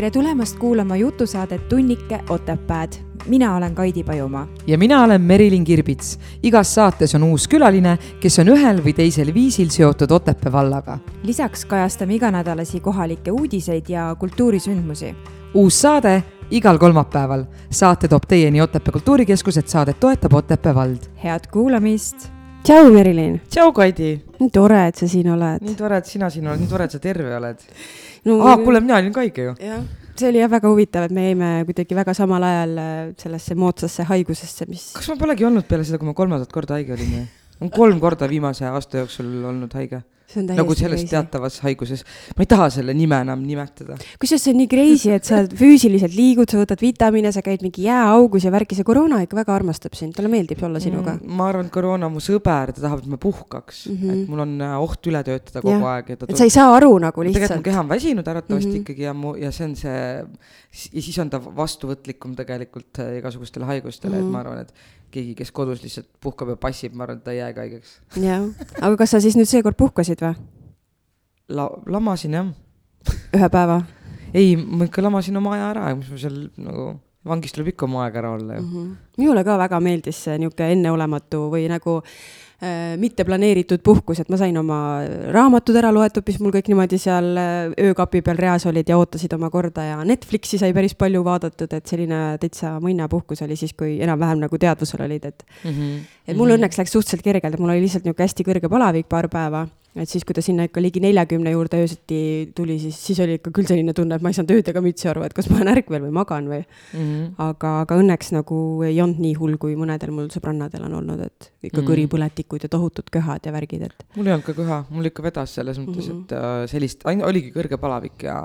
tere tulemast kuulama jutusaadet Tunnike Otepääd. mina olen Kaidi Pajumaa. ja mina olen Merilin Kirbits. igas saates on uus külaline, kes on ühel või teisel viisil seotud Otepää vallaga. lisaks kajastame iganädalasi kohalikke uudiseid ja kultuurisündmusi. uus saade igal kolmapäeval. saate toob teieni Otepää Kultuurikeskus, et saadet toetab Otepää vald. head kuulamist. tšau, Merilin. tšau, Kaidi. nii tore, et sa siin oled. nii tore, et sina siin oled, nii tore, et sa terve oled no,. aa, kuule, mina olin ka haige ju. jah, see oli jah väga huvitav, et me jäime kuidagi väga samal ajal äh, sellesse moodsasse haigusesse, mis. kas ma polegi olnud peale seda, kui ma kolmandat korda haige olin või? on kolm korda viimase aasta jooksul olnud haige nagu selles crazy. teatavas haiguses. ma ei taha selle nime enam nimetada. kusjuures see on nii crazy, et sa füüsiliselt liigud, sa võtad vitamiine, sa käid mingi jääaugus ja värki, see koroona ikka väga armastab sind, talle meeldib olla sinuga mm,. ma arvan, et koroona on mu sõber, ta tahab, et ma puhkaks mm, -hmm. et mul on äh, oht üle töötada kogu ja. aeg. et sa ei saa aru nagu lihtsalt. tegelikult mu keha on väsinud arvatavasti mm -hmm. ikkagi ja mu, ja see on see, ja siis on ta vastuvõtlikum tegelikult äh, igasugustele haigustele mm, -hmm. et ma arvan, et keegi, kes kodus lihtsalt puhkab ja passib, ma arvan, et ta ei jää ka haigeks. jah, aga kas sa siis nüüd seekord puhkasid või? La-, lamasin jah. ühe päeva? ei, ma ikka lamasin oma aja ära, mis ma seal nagu, vangis tuleb ikka oma aeg ära olla ju mm. -hmm. minule ka väga meeldis see niisugune enneolematu või nagu Äh, mitte planeeritud puhkus, et ma sain oma raamatud ära loetud, mis mul kõik niimoodi seal äh, öökapi peal reas olid ja ootasid oma korda ja Netflixi sai päris palju vaadatud, et selline täitsa mõinapuhkus oli siis, kui enam-vähem nagu teadvusel olid, et mm. -hmm. et mul -hmm. õnneks läks suhteliselt kergelt, mul oli lihtsalt niisugune hästi kõrge palavik paar päeva et siis, kui ta sinna ikka ligi neljakümne juurde öösiti tuli, siis, siis oli ikka küll selline tunne, et ma ei saanud ööd ega mütsi aru, et kas ma olen ärkvel või magan või mm. -hmm. aga, aga õnneks nagu ei olnud nii hull, kui mõnedel mul sõbrannadel on olnud, et ikka mm -hmm. kõripõletikud ja tohutud köhad ja värgid, et. mul ei olnud ka köha, mul ikka vedas selles mõttes mm, -hmm. et äh, sellist, oligi kõrge palavik ja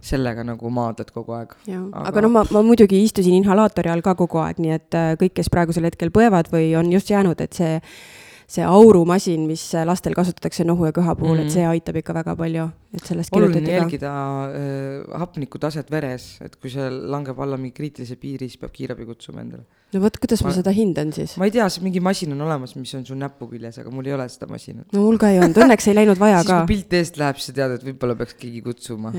sellega nagu maadled kogu aeg. aga, aga noh, ma, ma muidugi istusin inhalaatori all ka kogu aeg, nii et äh, kõik, kes praegusel hetkel põevad või on just jäänud, et see see aurumasin, mis lastel kasutatakse nohu ja köha puhul mm, -hmm. et see aitab ikka väga palju, et sellest oluline jälgida äh, hapniku taset veres, et kui see langeb alla mingi kriitilise piiri, siis peab kiirabi kutsuma endale no vot, kuidas ma, ma seda hindan siis? ma ei tea, mingi masin on olemas, mis on su näpu küljes, aga mul ei ole seda masinat. no mul ka ei olnud, õnneks ei läinud vaja siis, ka. kui pilt eest läheb, siis sa tead, et võib-olla peaks keegi kutsuma.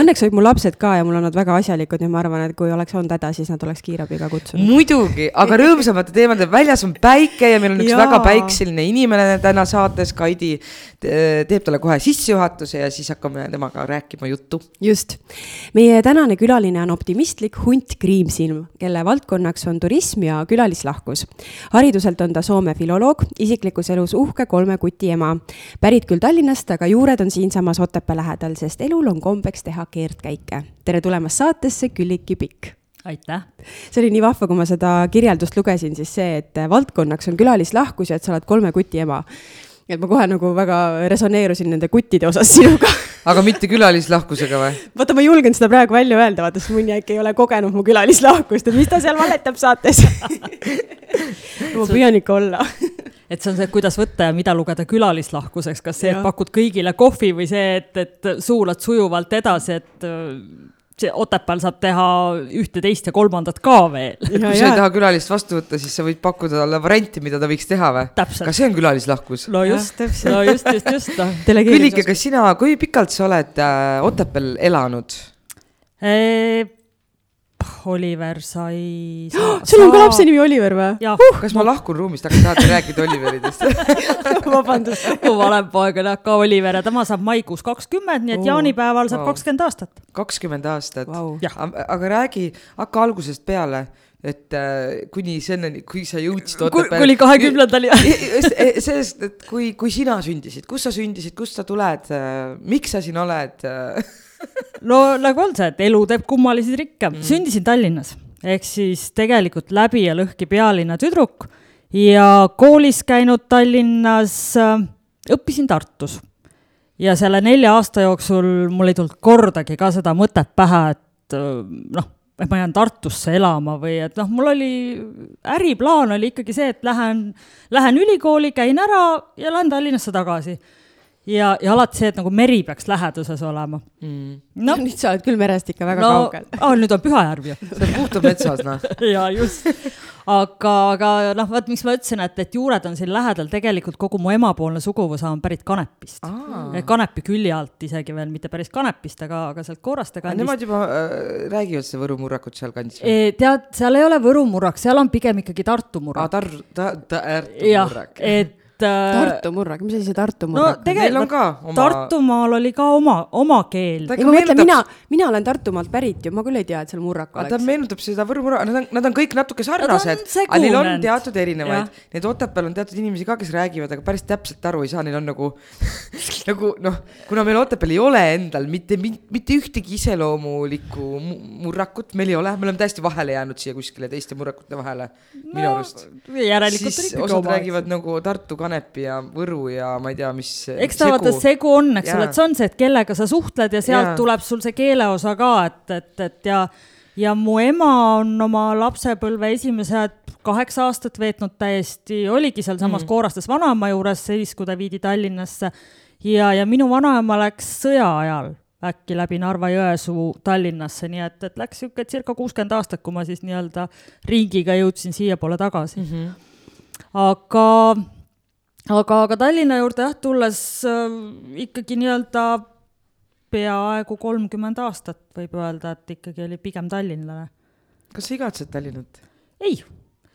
õnneks olid mul lapsed ka ja mul on nad väga asjalikud, nii et ma arvan, et kui oleks olnud häda, siis nad oleks kiirabiga kutsunud. muidugi, aga rõõmsamate teemade, väljas on päike ja meil on üks ja. väga päikseline inimene täna saates, Kaidi teeb talle kohe sissejuhatuse ja siis hakkame temaga rääkima juttu. just, meie tänane külaline on optimistlik hunt Kriimsilm, kelle valdkonnaks on turism ja külalislahkus. hariduselt on ta Soome filoloog, isiklikus elus uhke kolme kuti ema. pärit küll Tallinnast, aga juured on siinsamas Otepää lähedal, sest elul on kombeks teha keerdkäike. tere tulemast saatesse, Külliki Pikk aitäh! see oli nii vahva, kui ma seda kirjeldust lugesin, siis see, et valdkonnaks on külalislahkus ja et sa oled kolme kuti ema et ma kohe nagu väga resoneerusin nende kuttide osas sinuga. Aga mitte külalislahkusega või? vaata, ma ei julgenud seda praegu välja öelda, vaata, sest mõni äkki ei ole kogenud mu külalislahkust, et mis ta seal valetab saates? Ma püüan ikka olla. Et see on see, kuidas võtta ja mida lugeda külalislahkuseks, kas see, et pakud kõigile kohvi või see, et, et suulad sujuvalt edasi, et Otepääl saab teha ühte, teist ja kolmandat ka veel. kui sa ei taha külalist vastu võtta, siis sa võid pakkuda talle varianti, mida ta võiks teha või? ka see on külalislahkus. no just, no just, just, just noh. Küllike, kas sina, kui pikalt sa oled äh, Otepääl elanud? Oliver sai sul on ka lapse nimi Oliver või? Uh, kas ma lahkun ruumist, aga tahate rääkida Oliveridest vabandust mu vanem poeg on ka Oliver ja tema saab maikuus kakskümmend, nii et oh, jaanipäeval saab kakskümmend wow. aastat. kakskümmend aastat wow., aga räägi, hakka algusest peale et äh, kuni selleni, kui sa jõudsid Otepääle. kuni kahekümnendani sellest, et kui, kui sina sündisid, kust sa sündisid, kust sa tuled äh,, miks sa siin oled äh? No nagu on see, et elu teeb kummalisi trikke. Mm.. sündisin Tallinnas, ehk siis tegelikult läbi ja lõhki pealinna tüdruk ja koolis käinud Tallinnas, äh, õppisin Tartus. ja selle nelja aasta jooksul mul ei tulnud kordagi ka seda mõtet pähe, et äh, noh, et ma jään Tartusse elama või et noh, mul oli, äriplaan oli ikkagi see, et lähen, lähen ülikooli, käin ära ja lähen Tallinnasse tagasi ja, ja alati see, et nagu meri peaks läheduses olema mm.. no nüüd sa oled küll merest ikka väga no, kaugel oh,. nüüd on Pühajärv ju. see on puhtalt metsas, noh. ja just, aga, aga noh, vot miks ma ütlesin, et, et juured on siin lähedal, tegelikult kogu mu emapoolne suguvõsa on pärit Kanepist. Kanepi külje alt isegi veel, mitte päris Kanepist, aga, aga sealt Kooraste kandist. Nemad juba äh, räägivad seda Võru murrakut sealkandis või? E, tead, seal ei ole Võru murrak, seal on pigem ikkagi Tartu murrak. aa, Tar-, ta-, Tartu murrak. et et äh, Tartu murrak, mis asi see Tartu murrak no, tegelikult, on ka oma... Tartumaal oli ka oma, oma keel. ei ma mõtlen, mina, mina olen Tartumaalt pärit ju, ma küll ei tea, et seal murrak oleks. ta meenutab seda Võru murrak, nad on, nad on kõik natuke sarnased, aga neil on teatud erinevaid. Need Otepääl on teatud inimesi ka, kes räägivad, aga päris täpselt aru ei saa, neil on nagu nagu noh, kuna meil Otepääl ei ole endal mitte, mitte ühtegi iseloomulikku murrakut, meil ei ole, me oleme täiesti vahele jäänud siia kuskile teiste murrakute vahele no, minu arust. siis osad räägivad nagu Tartu Kanepi ja Võru ja ma ei tea, mis. eks ta vaata segu on, eks ole, et see on see, et kellega sa suhtled ja sealt ja. tuleb sul see keeleosa ka, et, et, et ja ja mu ema on oma lapsepõlve esimesed kaheksa aastat veetnud täiesti, oligi sealsamas mm. Koorastes vanaema juures, siis kui ta viidi Tallinnasse. ja, ja minu vanaema läks sõja ajal äkki läbi Narva-Jõesuu Tallinnasse, nii et, et läks niisugune circa kuuskümmend aastat, kui ma siis nii-öelda ringiga jõudsin siiapoole tagasi mm. -hmm. aga aga, aga Tallinna juurde jah, tulles äh, ikkagi nii-öelda peaaegu kolmkümmend aastat võib öelda, et ikkagi oli pigem tallinlane. kas sa igatsed Tallinnat? ei.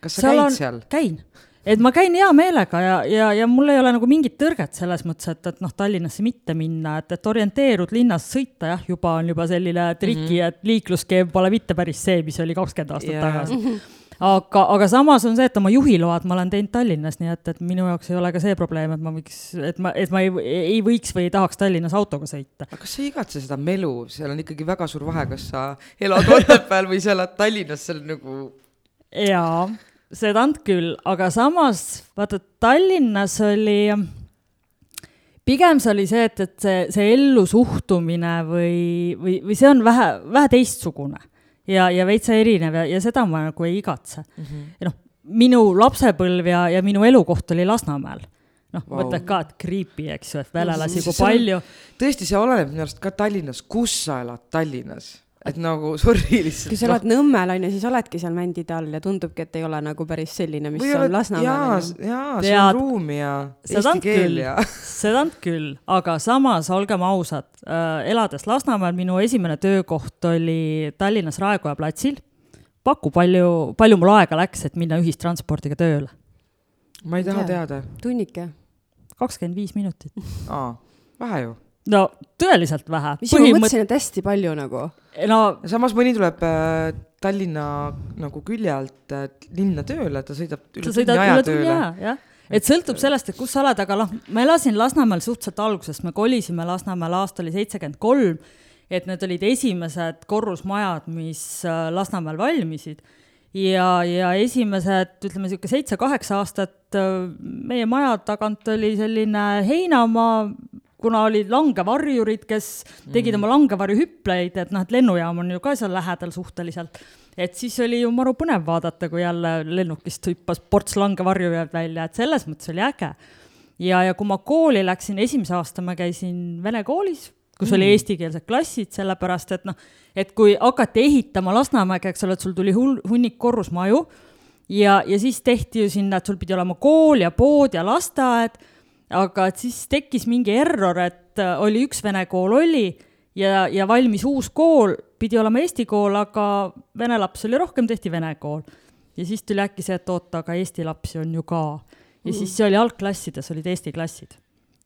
kas sa seal käid on, seal? käin, et ma käin hea meelega ja, ja, ja mul ei ole nagu mingit tõrget selles mõttes, et, et noh, Tallinnasse mitte minna, et, et orienteerud linnas sõita jah, juba on juba selline triki mm, -hmm. et liikluskeem pole mitte päris see, mis oli kakskümmend aastat yeah. tagasi aga, aga samas on see, et oma juhiload ma olen teinud Tallinnas, nii et, et minu jaoks ei ole ka see probleem, et ma võiks, et ma, et ma ei, ei võiks või ei tahaks Tallinnas autoga sõita. aga kas sa ei igatse seda melu, seal on ikkagi väga suur vahe, kas sa elad Otepääl või sa elad Tallinnas, seal nagu. jaa, seda on küll, aga samas vaata Tallinnas oli pigem see oli see, et, et see, see ellu suhtumine või, või, või see on vähe, vähe teistsugune ja, ja veitsa erinev ja, ja seda ma nagu ei igatse mm. -hmm. ja noh, minu lapsepõlv ja, ja minu elukoht oli Lasnamäel noh wow., mõtled ka, et creepy, eks ju, et venelasi kui palju. tõesti, see oleneb minu arust ka Tallinnas, kus sa elad Tallinnas et nagu sorry lihtsalt. kui sa elad no. Nõmmel on ju, siis oledki seal mändide all ja tundubki, et ei ole nagu päris selline, mis Või on Lasnamäel. jaa, jaa, see on ruumi ja eesti keel ja. seda on küll, aga samas olgem ausad äh,, elades Lasnamäel, minu esimene töökoht oli Tallinnas Raekoja platsil. paku, palju, palju mul aega läks, et minna ühistranspordiga tööle? ma ei taha teada. tunnike. kakskümmend viis minutit. aa, vähe ju no tõeliselt vähe. mis Põhimõt... ma mõtlesin, et hästi palju nagu. no samas mõni tuleb äh, Tallinna nagu külje alt äh, linna tööle, ta sõidab üle tunni aja tööle. jah, et sõltub sellest, et kus sa oled, aga noh, ma elasin Lasnamäel suhteliselt algusest, me kolisime Lasnamäele, aasta oli seitsekümmend kolm, et need olid esimesed korrusmajad, mis äh, Lasnamäel valmisid ja, ja esimesed, ütleme niisugune seitse-kaheksa aastat äh, meie maja tagant oli selline heinamaa, kuna olid langevarjurid, kes tegid mm. oma langevarjuhüpleid, et noh, et lennujaam on ju ka seal lähedal suhteliselt. et siis oli ju maru põnev vaadata, kui jälle lennukist hüppas ports langevarjujad välja, et selles mõttes oli äge. ja, ja kui ma kooli läksin, esimese aasta ma käisin vene koolis, kus mm. oli eestikeelsed klassid, sellepärast et noh, et kui hakati ehitama Lasnamäge, eks ole, et sul tuli hull, hunnik korrusmaju ja, ja siis tehti ju sinna, et sul pidi olema kool ja pood ja lasteaed aga et siis tekkis mingi error, et äh, oli üks vene kool oli ja, ja valmis uus kool, pidi olema eesti kool, aga vene lapsi oli rohkem, tehti vene kool. ja siis tuli äkki see, et oot, aga eesti lapsi on ju ka. ja mm. siis see oli algklassides olid eesti klassid.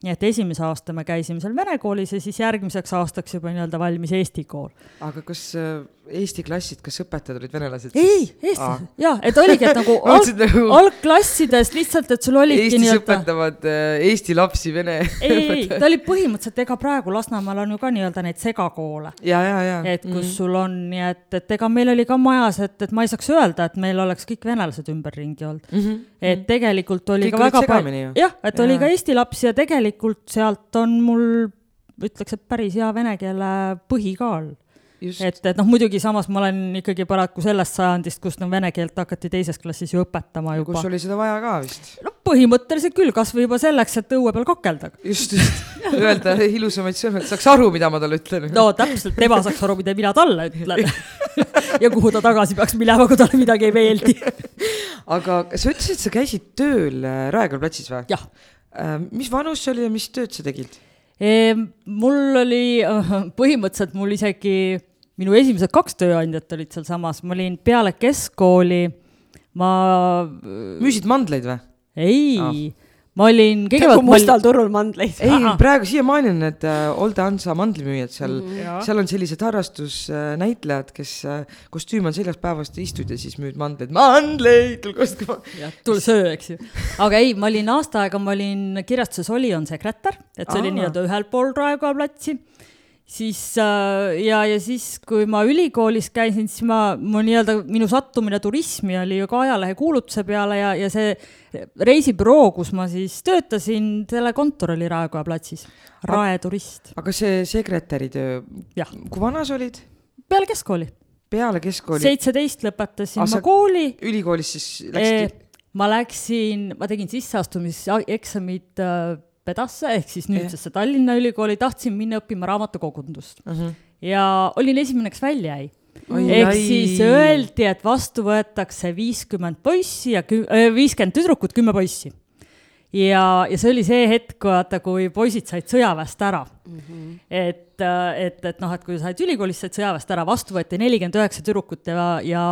nii et esimese aasta me käisime seal vene koolis ja siis järgmiseks aastaks juba nii-öelda valmis eesti kool. aga kas äh Eesti klassid, kas õpetajad olid venelased? ei, eestlased, jaa, et oligi, et nagu alg, nagu... algklassides lihtsalt, et sul olidki Eestis nii-öelda... õpetavad äh, eesti lapsi vene ei, ei, ta oli põhimõtteliselt, ega praegu Lasnamäel on ju ka nii-öelda neid segakoole. et kus mm -hmm. sul on, nii et, et ega meil oli ka majas, et, et ma ei saaks öelda, et meil oleks kõik venelased ümberringi olnud mm. -hmm. et tegelikult oli kõik ka väga palju, jah, et ja. oli ka eesti lapsi ja tegelikult sealt on mul ütleks, et päris hea vene keele põhikaal et, et noh, muidugi samas ma olen ikkagi paraku sellest sajandist, kus no vene keelt hakati teises klassis ju õpetama juba. kus oli seda vaja ka vist? no põhimõtteliselt küll, kasvõi juba selleks, et õue peal kakelda. just, just, öelda ilusamaid sõnu, et saaks aru, mida ma talle ütlen. no täpselt, tema saaks aru, mida mina talle ütlen ja kuhu ta tagasi peaks minema, kui talle midagi ei meeldi aga sa ütlesid, et sa käisid tööl äh, Raekoja platsis või? jah. Äh, mis vanus see oli ja mis tööd sa tegid? mul oli, põhimõtteliselt mul isegi, minu esimesed kaks tööandjat olid sealsamas, ma olin peale keskkooli, ma. müüsid mandleid või? ei ah ma olin kõigepealt. mustal olin... turul mandleid. ei, praegu siiamaani on need äh, Olde Hansa mandlimüüjad seal mm, -hmm. seal on sellised harrastusnäitlejad, kes äh, kostüüm on seljas, päevast istud ja siis müüd mandleid, mandleid, tulge ostke. jah, tule söö, eks ju. aga ei, ma olin aasta aega, ma olin kirjastuses Olion sekretär, et see Aa. oli nii-öelda ühel pool Raekoja platsi siis äh, ja, ja siis, kui ma ülikoolis käisin, siis ma, mu nii-öelda minu sattumine turismi oli ju ka ajalehe kuulutuse peale ja, ja see reisibüroo, kus ma siis töötasin, selle kontor oli Raekoja platsis, Rae Turist. aga see sekretäri töö, kui vana sa olid? peale keskkooli. peale keskkooli? seitseteist lõpetasin Asa, ma kooli. ülikoolis siis läksid e,? ma läksin, ma tegin sisseastumiseksamid äh, Pedasse ehk siis nüüdsesse Tallinna Ülikooli, tahtsin minna õppima raamatukogundust uh. -huh. ja olin esimene, kes välja jäi. ehk siis öeldi, et vastu võetakse viiskümmend poissi ja viiskümmend tüdrukut, kümme poissi. ja, ja see oli see hetk, vaata, kui poisid said sõjaväest ära mm. -hmm. et, et, et noh, et kui said ülikoolis, said sõjaväest ära, vastu võeti nelikümmend üheksa tüdrukut ja, ja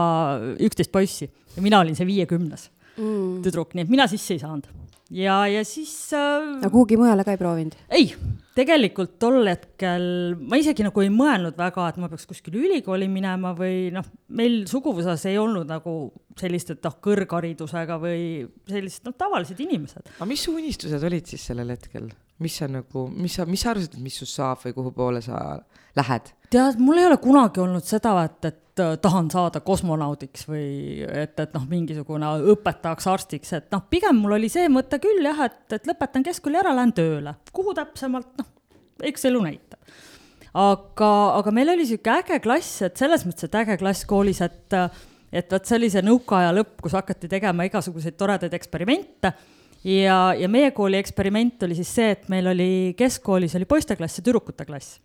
üksteist poissi ja mina olin see viiekümnes mm. tüdruk, nii et mina sisse ei saanud ja, ja siis äh,. aga kuhugi mujale ka ei proovinud? ei, tegelikult tol hetkel ma isegi nagu ei mõelnud väga, et ma peaks kuskile ülikooli minema või noh, meil suguvõsas ei olnud nagu sellist, et noh, kõrgharidusega või sellised noh, tavalised inimesed. aga mis su unistused olid siis sellel hetkel? mis sa nagu, mis sa, mis sa arvasid, et mis sinust saab või kuhu poole sa lähed? tead, mul ei ole kunagi olnud seda, et, et äh, tahan saada kosmonaudiks või et, et noh, mingisugune õpetajaks, arstiks, et noh, pigem mul oli see mõte küll jah, et, et lõpetan keskkooli ära, lähen tööle. kuhu täpsemalt, noh, eks elu näitab. aga, aga meil oli niisugune äge klass, et selles mõttes, et äge klass koolis, et et vot see oli see nõukaaja lõpp, kus hakati tegema igasuguseid toredaid eksperimente ja, ja meie kooli eksperiment oli siis see, et meil oli keskkoolis oli poisteklass ja tüdrukute klass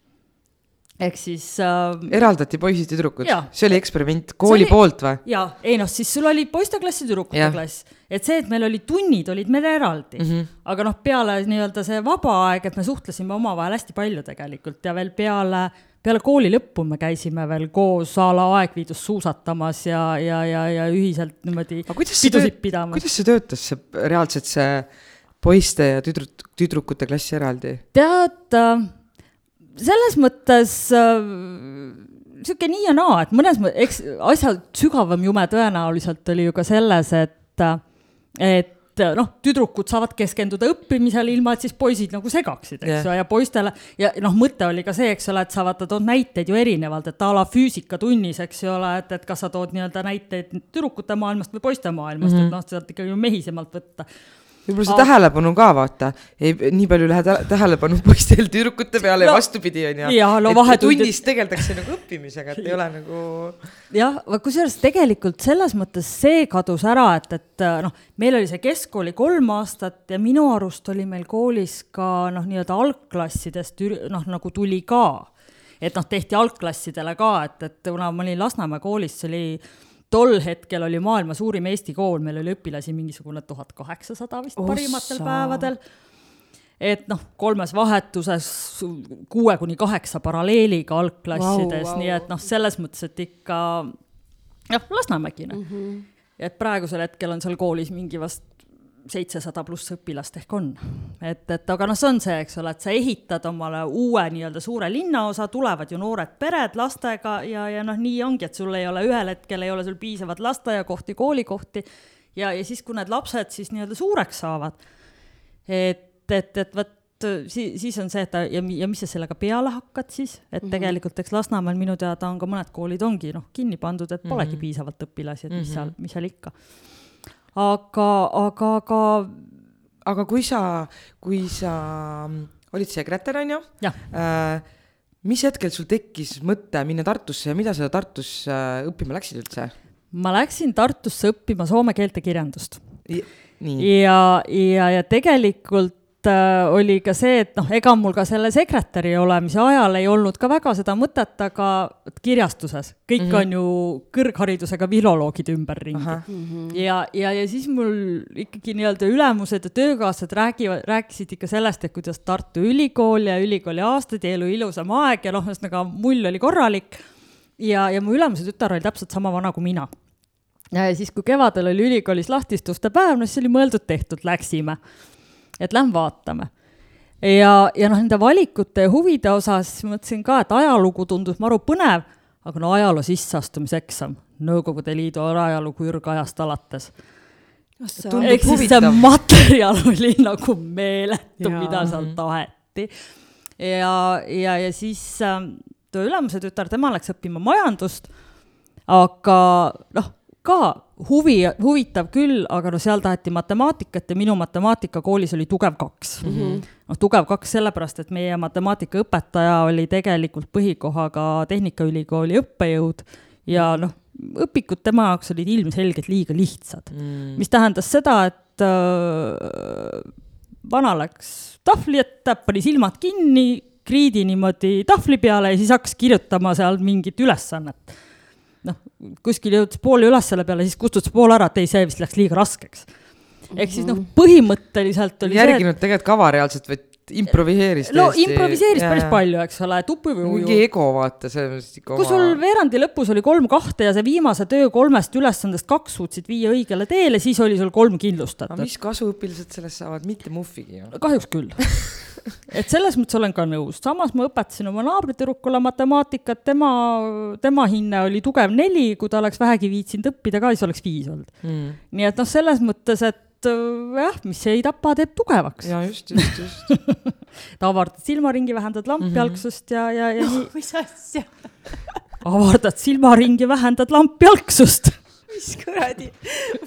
ehk siis äh,. eraldati poisid ja tüdrukud? see oli eksperiment kooli oli, poolt või? jaa, ei noh, siis sul oli poisteklass ja tüdrukute klass. et see, et meil olid tunnid, olid meil eraldi mm. -hmm. aga noh, peale nii-öelda see vaba aeg, et me suhtlesime omavahel hästi palju tegelikult ja veel peale, peale kooli lõppu me käisime veel koos a la Aegviidus suusatamas ja, ja, ja, ja ühiselt niimoodi pidusid pidamas. kuidas see töötas, see reaalselt see poiste ja tüdruk, tüdrukute klass eraldi? tead äh, selles mõttes äh, sihuke nii ja naa, et mõnes mõttes, eks asja sügavam jume tõenäoliselt oli ju ka selles, et, et noh, tüdrukud saavad keskenduda õppimisele, ilma et siis poisid nagu segaksid, eks ju yeah., ja poistele ja noh, mõte oli ka see, eks ole, et sa vaata tood näiteid ju erinevalt, et a la füüsikatunnis, eks ju ole, et, et kas sa tood nii-öelda näiteid tüdrukute maailmast või poiste maailmast mm, -hmm. et noh, saad ikkagi mehisemalt võtta võib-olla see tähelepanu ka vaata, ei nii palju lähe tähelepanu poistel tüdrukute peale no, ja vastupidi onju. No, et tunnis tegeldakse nagu õppimisega, et ei ole nagu. jah, kusjuures tegelikult selles mõttes see kadus ära, et, et noh, meil oli see keskkooli kolm aastat ja minu arust oli meil koolis ka noh, nii-öelda algklassidest noh, nagu tuli ka. et noh, tehti algklassidele ka, et, et kuna ma olin Lasnamäe koolis, see oli tol hetkel oli maailma suurim eesti kool, meil oli õpilasi mingisugune tuhat kaheksasada vist parimatel Ossa. päevadel. et noh, kolmes vahetuses kuue kuni kaheksa paralleeliga algklassides wow,, wow. nii et noh, selles mõttes, et ikka noh, Lasnamägine mm. -hmm. et praegusel hetkel on seal koolis mingi vast seitsesada pluss õpilast ehk on. et, et aga noh, see on see, eks ole, et sa ehitad omale uue nii-öelda suure linnaosa, tulevad ju noored pered lastega ja, ja noh, nii ongi, et sul ei ole ühel hetkel ei ole sul piisavalt lasteaiakohti, koolikohti ja, ja siis, kui need lapsed siis nii-öelda suureks saavad, et, et, et vot siis, siis on see, et ja, ja mis sa sellega peale hakkad siis, et mm -hmm. tegelikult eks Lasnamäel minu teada on ka mõned koolid ongi noh, kinni pandud, et polegi mm -hmm. piisavalt õpilasi, et mis mm -hmm. seal, mis seal ikka aga, aga, aga. aga kui sa, kui sa olid sekretär, on ju? Äh, mis hetkel sul tekkis mõte minna Tartusse ja mida sa Tartus äh, õppima läksid üldse? ma läksin Tartusse õppima soome keelt ja kirjandust. ja, ja, ja tegelikult oli ka see, et noh, ega mul ka selle sekretäri olemise ajal ei olnud ka väga seda mõtet, aga kirjastuses kõik mm -hmm. on ju kõrgharidusega filoloogid ümberringi. Mm -hmm. ja, ja, ja siis mul ikkagi nii-öelda ülemused ja töökaaslased räägivad, rääkisid ikka sellest, et kuidas Tartu Ülikool ja ülikooli aastad ja elu ilusam aeg ja noh, ühesõnaga mull oli korralik. ja, ja mu ülemuse tütar oli täpselt sama vana kui mina ja siis, kui kevadel oli ülikoolis lahtistuste päev, no siis oli mõeldud-tehtud, läksime et lähme vaatame. ja, ja noh, nende valikute ja huvide osas mõtlesin ka, et ajalugu tundus maru põnev, aga no ajaloo sisseastumiseksam, Nõukogude Liidu ajalugu ürgajast alates. ehk siis see materjal oli nagu meeletu, mida seal taheti. ja, ja, ja siis äh, too ülemuse tütar, tema läks õppima majandust, aga noh ka huvi, huvitav küll, aga no seal taheti matemaatikat ja minu matemaatika koolis oli tugev kaks mm. -hmm. noh, tugev kaks sellepärast, et meie matemaatikaõpetaja oli tegelikult põhikohaga Tehnikaülikooli õppejõud ja noh, õpikud tema jaoks olid ilmselgelt liiga lihtsad mm., mis tähendas seda, et äh, vana läks tahvli ette, pani silmad kinni, kriidi niimoodi tahvli peale ja siis hakkas kirjutama seal mingit ülesannet noh, kuskil jõudis poole üles selle peale, siis kustutas pool ära, et ei, see vist läks liiga raskeks. ehk siis noh, põhimõtteliselt oli järginud see, tegelikult kava reaalselt, vaid improviseeris no tõesti. improviseeris ja, päris palju, eks ole, et upi või uju. mingi ego vaata, selles mõttes ikka kui sul veerandi lõpus oli kolm kahte ja see viimase töö kolmest ülesandest kaks suutsid viia õigele teele, siis oli sul kolm kindlustatud. aga mis kasu õpilased sellest saavad, mitte muhvigi ju. kahjuks küll et selles mõttes olen ka nõus, samas ma õpetasin oma naabritüdrukule matemaatikat, tema, tema hinne oli tugev neli, kui ta oleks vähegi viitsinud õppida ka, siis oleks viis olnud mm.. nii et noh, selles mõttes, et äh, jah, mis ei tapa, teeb tugevaks. ja just, just, just ta avardad silmaringi, vähendad lampjalgsust mm -hmm. ja, ja, ja no, nii. mis asja avardad silmaringi, vähendad lampjalgsust mis kuradi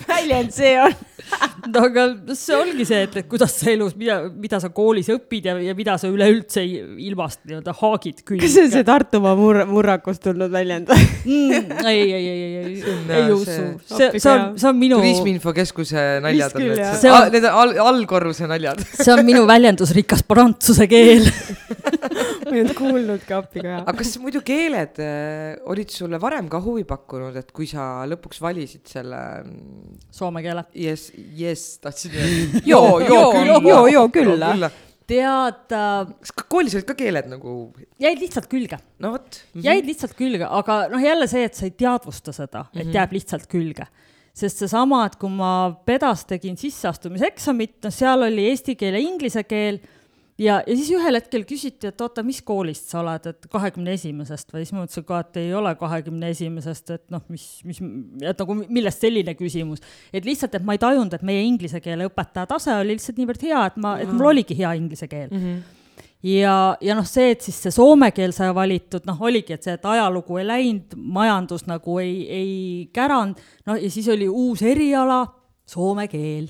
väljend see on no aga see ongi see, et, et kuidas sa elus, mida, mida sa koolis õpid ja, ja mida sa üleüldse ilmast nii-öelda haagid külge. kas see on see Tartumaa mur-, murrakust tulnud väljend mm,? ei, ei, ei, ei, ei, ei usu. see, see on, see on minu. turismiinfokeskuse naljad on need, see on... need all, allkorruse naljad. see on minu väljendusrikas prantsuse keel ma ei olnud kuulnudki appi ka. aga kas muidu keeled äh, olid sulle varem ka huvi pakkunud, et kui sa lõpuks valisid valisid selle soome keele? Yes, yes, tahtsin öelda. joo, joo küll, joo, joo küll. tead äh,. kas koolis olid ka keeled nagu? jäid lihtsalt külge. no vot mm. -hmm. jäid lihtsalt külge, aga noh, jälle see, et sa ei teadvusta seda, et mm -hmm. jääb lihtsalt külge sest seesama, et kui ma pedas tegin sisseastumiseksamit, noh, seal oli eesti keel ja inglise keel ja, ja siis ühel hetkel küsiti, et oota, mis koolist sa oled, et kahekümne esimesest või siis ma mõtlesin ka, et ei ole kahekümne esimesest, et noh, mis, mis, et nagu millest selline küsimus. et lihtsalt, et ma ei tajunud, et meie inglise keele õpetaja tase oli lihtsalt niivõrd hea, et ma, et mul oligi hea inglise keel mm. -hmm ja, ja noh, see, et siis see soome keel sai valitud, noh, oligi, et see, et ajalugu ei läinud, majandus nagu ei, ei käranud, no ja siis oli uus eriala, soome keel.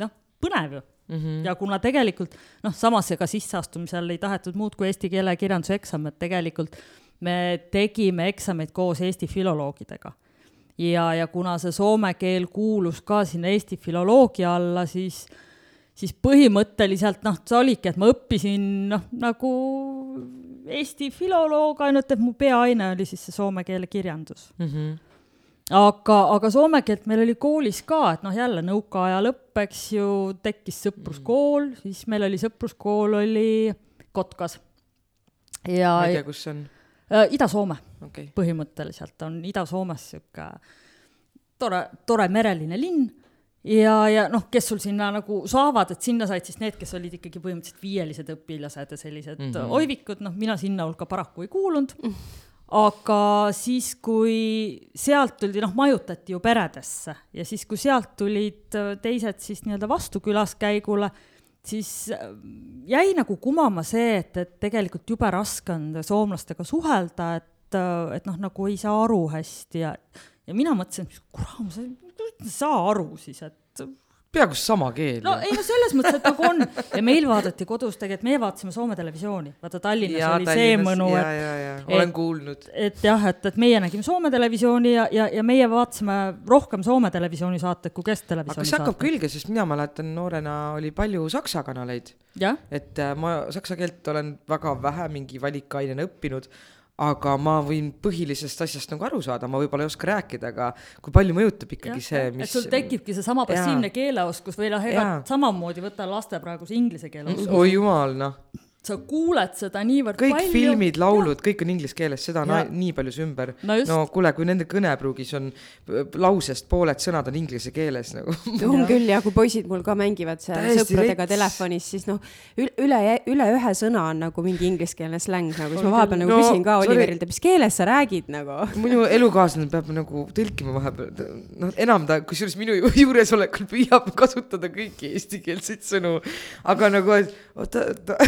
noh, põnev ju Mm -hmm. ja kuna tegelikult noh, samas ega sisseastumisel ei tahetud muud kui eesti keele ja kirjanduse eksam, et tegelikult me tegime eksameid koos Eesti filoloogidega. ja, ja kuna see soome keel kuulus ka sinna Eesti filoloogia alla, siis siis põhimõtteliselt noh, see oligi, et ma õppisin noh, nagu Eesti filoloog, ainult et mu peaaine oli siis see soome keele kirjandus mm. -hmm aga, aga soome keelt meil oli koolis ka, et noh, jälle nõukaaja lõpp, eks ju, tekkis sõpruskool, siis meil oli sõpruskool oli Kotkas. ja. ma ei tea, kus see on äh,? Ida-Soome okay., põhimõtteliselt on Ida-Soomes sihuke tore, tore mereline linn ja, ja noh, kes sul sinna nagu saavad, et sinna said siis need, kes olid ikkagi põhimõtteliselt viielised õpilased ja sellised mm -hmm. oivikud, noh, mina sinna hulka paraku ei kuulunud mm. -hmm aga siis, kui sealt tuldi, noh, majutati ju peredesse. Ja siis, kui sealt tulid äh, teised siis nii-öelda vastu külaskäigule, siis äh, jäi nagu kumama see, et, et tegelikult jube raske on soomlastega suhelda, et, äh, et noh, nagu ei saa aru hästi. Ja, ja mina mõtlesin, et kurat, sa ei saa aru siis, et peaaegu sama keel. no ei no selles mõttes, et nagu on ja meil vaadati kodus tegelikult, meie vaatasime Soome televisiooni, vaata Tallinnas ja, oli Tallinnas, see mõnu, et. olen kuulnud. et jah, et, et meie nägime Soome televisiooni ja, ja, ja meie vaatasime rohkem Soome televisiooni saateid kui kesktelevisiooni saateid. hakkab külge, sest mina mäletan, noorena oli palju saksa kanaleid. et äh, ma saksa keelt olen väga vähe mingi valikainena õppinud aga ma võin põhilisest asjast nagu aru saada, ma võib-olla ei oska rääkida, aga kui palju mõjutab ikkagi ja, see, mis. et sul tekibki seesama passiivne keeleoskus või noh, ega samamoodi võta laste praeguse inglise keele oskus. oi jumal, noh sa kuuled seda niivõrd kõik palju. kõik filmid, laulud, kõik on inglise keeles, seda on nii palju ümber. no, no kuule, kui nende kõnepruugis on lausest pooled sõnad on inglise keeles nagu. on küll ja kui poisid mul ka mängivad seal sõpradega rets. telefonis, siis noh, üle, üle ühe sõna on nagu mingi ingliskeelne släng nagu, siis ma vahepeal nagu no, küsin ka Oliverilt, et mis keeles sa räägid nagu. minu elukaaslane peab nagu tõlkima vahepeal, noh, enam ta, kusjuures minu juuresolekul püüab kasutada kõiki eestikeelseid sõnu, aga nagu, et oota, oota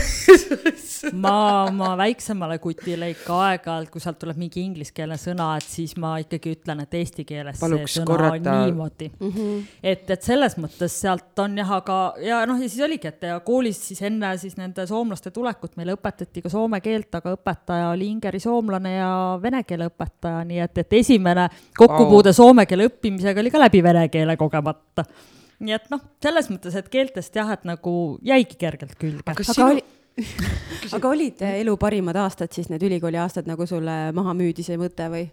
ma oma väiksemale kutile ikka aeg-ajalt, kui sealt tuleb mingi ingliskeelne sõna, et siis ma ikkagi ütlen, et eesti keeles Paluks see sõna korrata. on niimoodi mm. -hmm. et, et selles mõttes sealt on jah, aga ja noh, ja siis oligi, et ja koolis siis enne siis nende soomlaste tulekut meile õpetati ka soome keelt, aga õpetaja oli ingeri soomlane ja vene keele õpetaja, nii et, et esimene kokkupuude oh. soome keele õppimisega oli ka läbi vene keele kogemata nii et noh, selles mõttes, et keeltest jah, et nagu jäigi kergelt külge. aga sinu... oli, aga olid eh, elu parimad aastad siis need ülikooli aastad, nagu sulle maha müüdi see mõte või?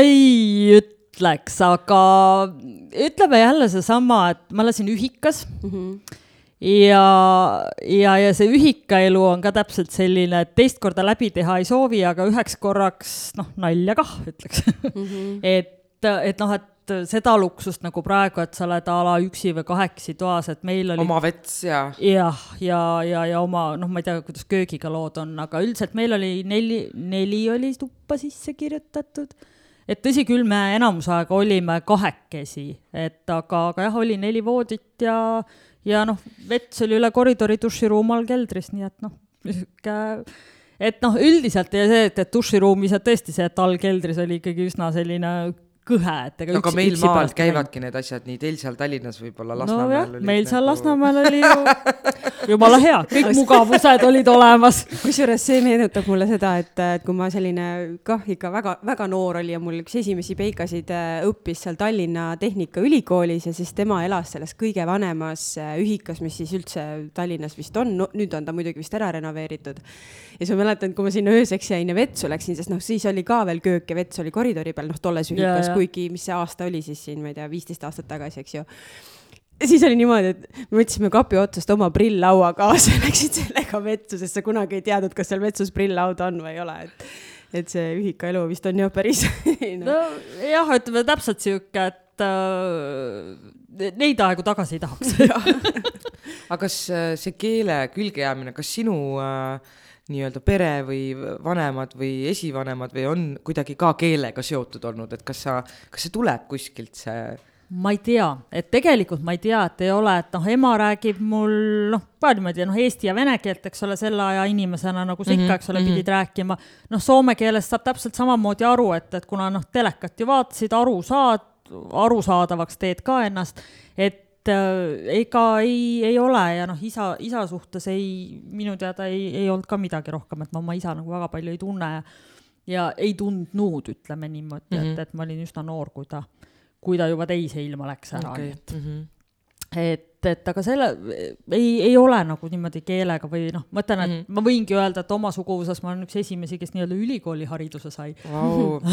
ei ütleks, aga ütleme jälle seesama, et ma elasin ühikas mm. -hmm ja, ja, ja see ühikaelu on ka täpselt selline, et teist korda läbi teha ei soovi, aga üheks korraks noh, nalja kah, ütleks mm. -hmm. et, et noh, et et seda luksust nagu praegu, et sa oled a la üksi või kahekesi toas, et meil oli. oma vets ja. jah, ja, ja, ja, ja oma, noh, ma ei tea, kuidas köögiga lood on, aga üldiselt meil oli neli, neli oli tuppa sisse kirjutatud. et tõsi küll, me enamus aega olime kahekesi, et aga, aga jah, oli neli voodit ja, ja noh, vets oli üle koridori duširuum all keldris, nii et noh, sihuke et noh, üldiselt ja see, et, et duširuumis, et tõesti see, et all keldris oli ikkagi üsna selline kõhe, et ega no, aga meil maal käivadki need asjad nii, teil seal Tallinnas võib-olla Lasnamäel no, meil seal nagu... Lasnamäel oli ju jumala hea, kõik mugavused olid olemas. kusjuures see meenutab mulle seda, et, et kui ma selline kah ikka väga-väga noor oli ja mul üks esimesi peikasid äh, õppis seal Tallinna Tehnikaülikoolis ja siis tema elas selles kõige vanemas äh, ühikas, mis siis üldse Tallinnas vist on no,, nüüd on ta muidugi vist ära renoveeritud. ja siis ma mäletan, kui ma sinna ööseks jäin ja vetsu läksin, sest noh, siis oli ka veel köök ja vets oli koridori peal, noh tolles ühikas kuigi, mis see aasta oli siis siin, ma ei tea, viisteist aastat tagasi, eks ju. Siis oli niimoodi, et me võtsime kapi otsast oma prilllaua kaasa ja läksid sellega vetsu, sest sa kunagi ei teadnud, kas seal vetsus prilllaud on või ei ole, et, et see ühikaelu vist on jah päris no.. nojah, ütleme täpselt sihuke, et äh, neid aegu tagasi ei tahaks. Aga kas äh, see keele külge jäämine, kas sinu äh, nii-öelda pere või vanemad või esivanemad või on kuidagi ka keelega seotud olnud, et kas sa, kas see tuleb kuskilt, see? ma ei tea, et tegelikult ma ei tea, et ei ole, et noh, ema räägib mul noh, ka niimoodi noh, eesti ja vene keelt, eks ole, selle aja inimesena nagu sa ikka, mhm, eks ole, pidid mm -hmm. rääkima. noh, soome keelest saab täpselt samamoodi aru, et, et kuna noh, telekat ju vaatasid, aru saad, arusaadavaks teed ka ennast, et et äh, ega ei, ei ole ja noh, isa, isa suhtes ei, minu teada ei, ei olnud ka midagi rohkem, et ma oma isa nagu väga palju ei tunne ja, ei tundnud, ütleme niimoodi mm, -hmm. et, mhm. et ma olin üsna noor, kui ta, kui ta juba teise ilma läks ära okay., nii et mm. -hmm et, et aga selle ei, ei ole nagu niimoodi keelega või noh, ma ütlen, et mm -hmm. ma võingi öelda, et oma suguvõsas ma olen üks esimesi, kes nii-öelda ülikoolihariduse sai wow.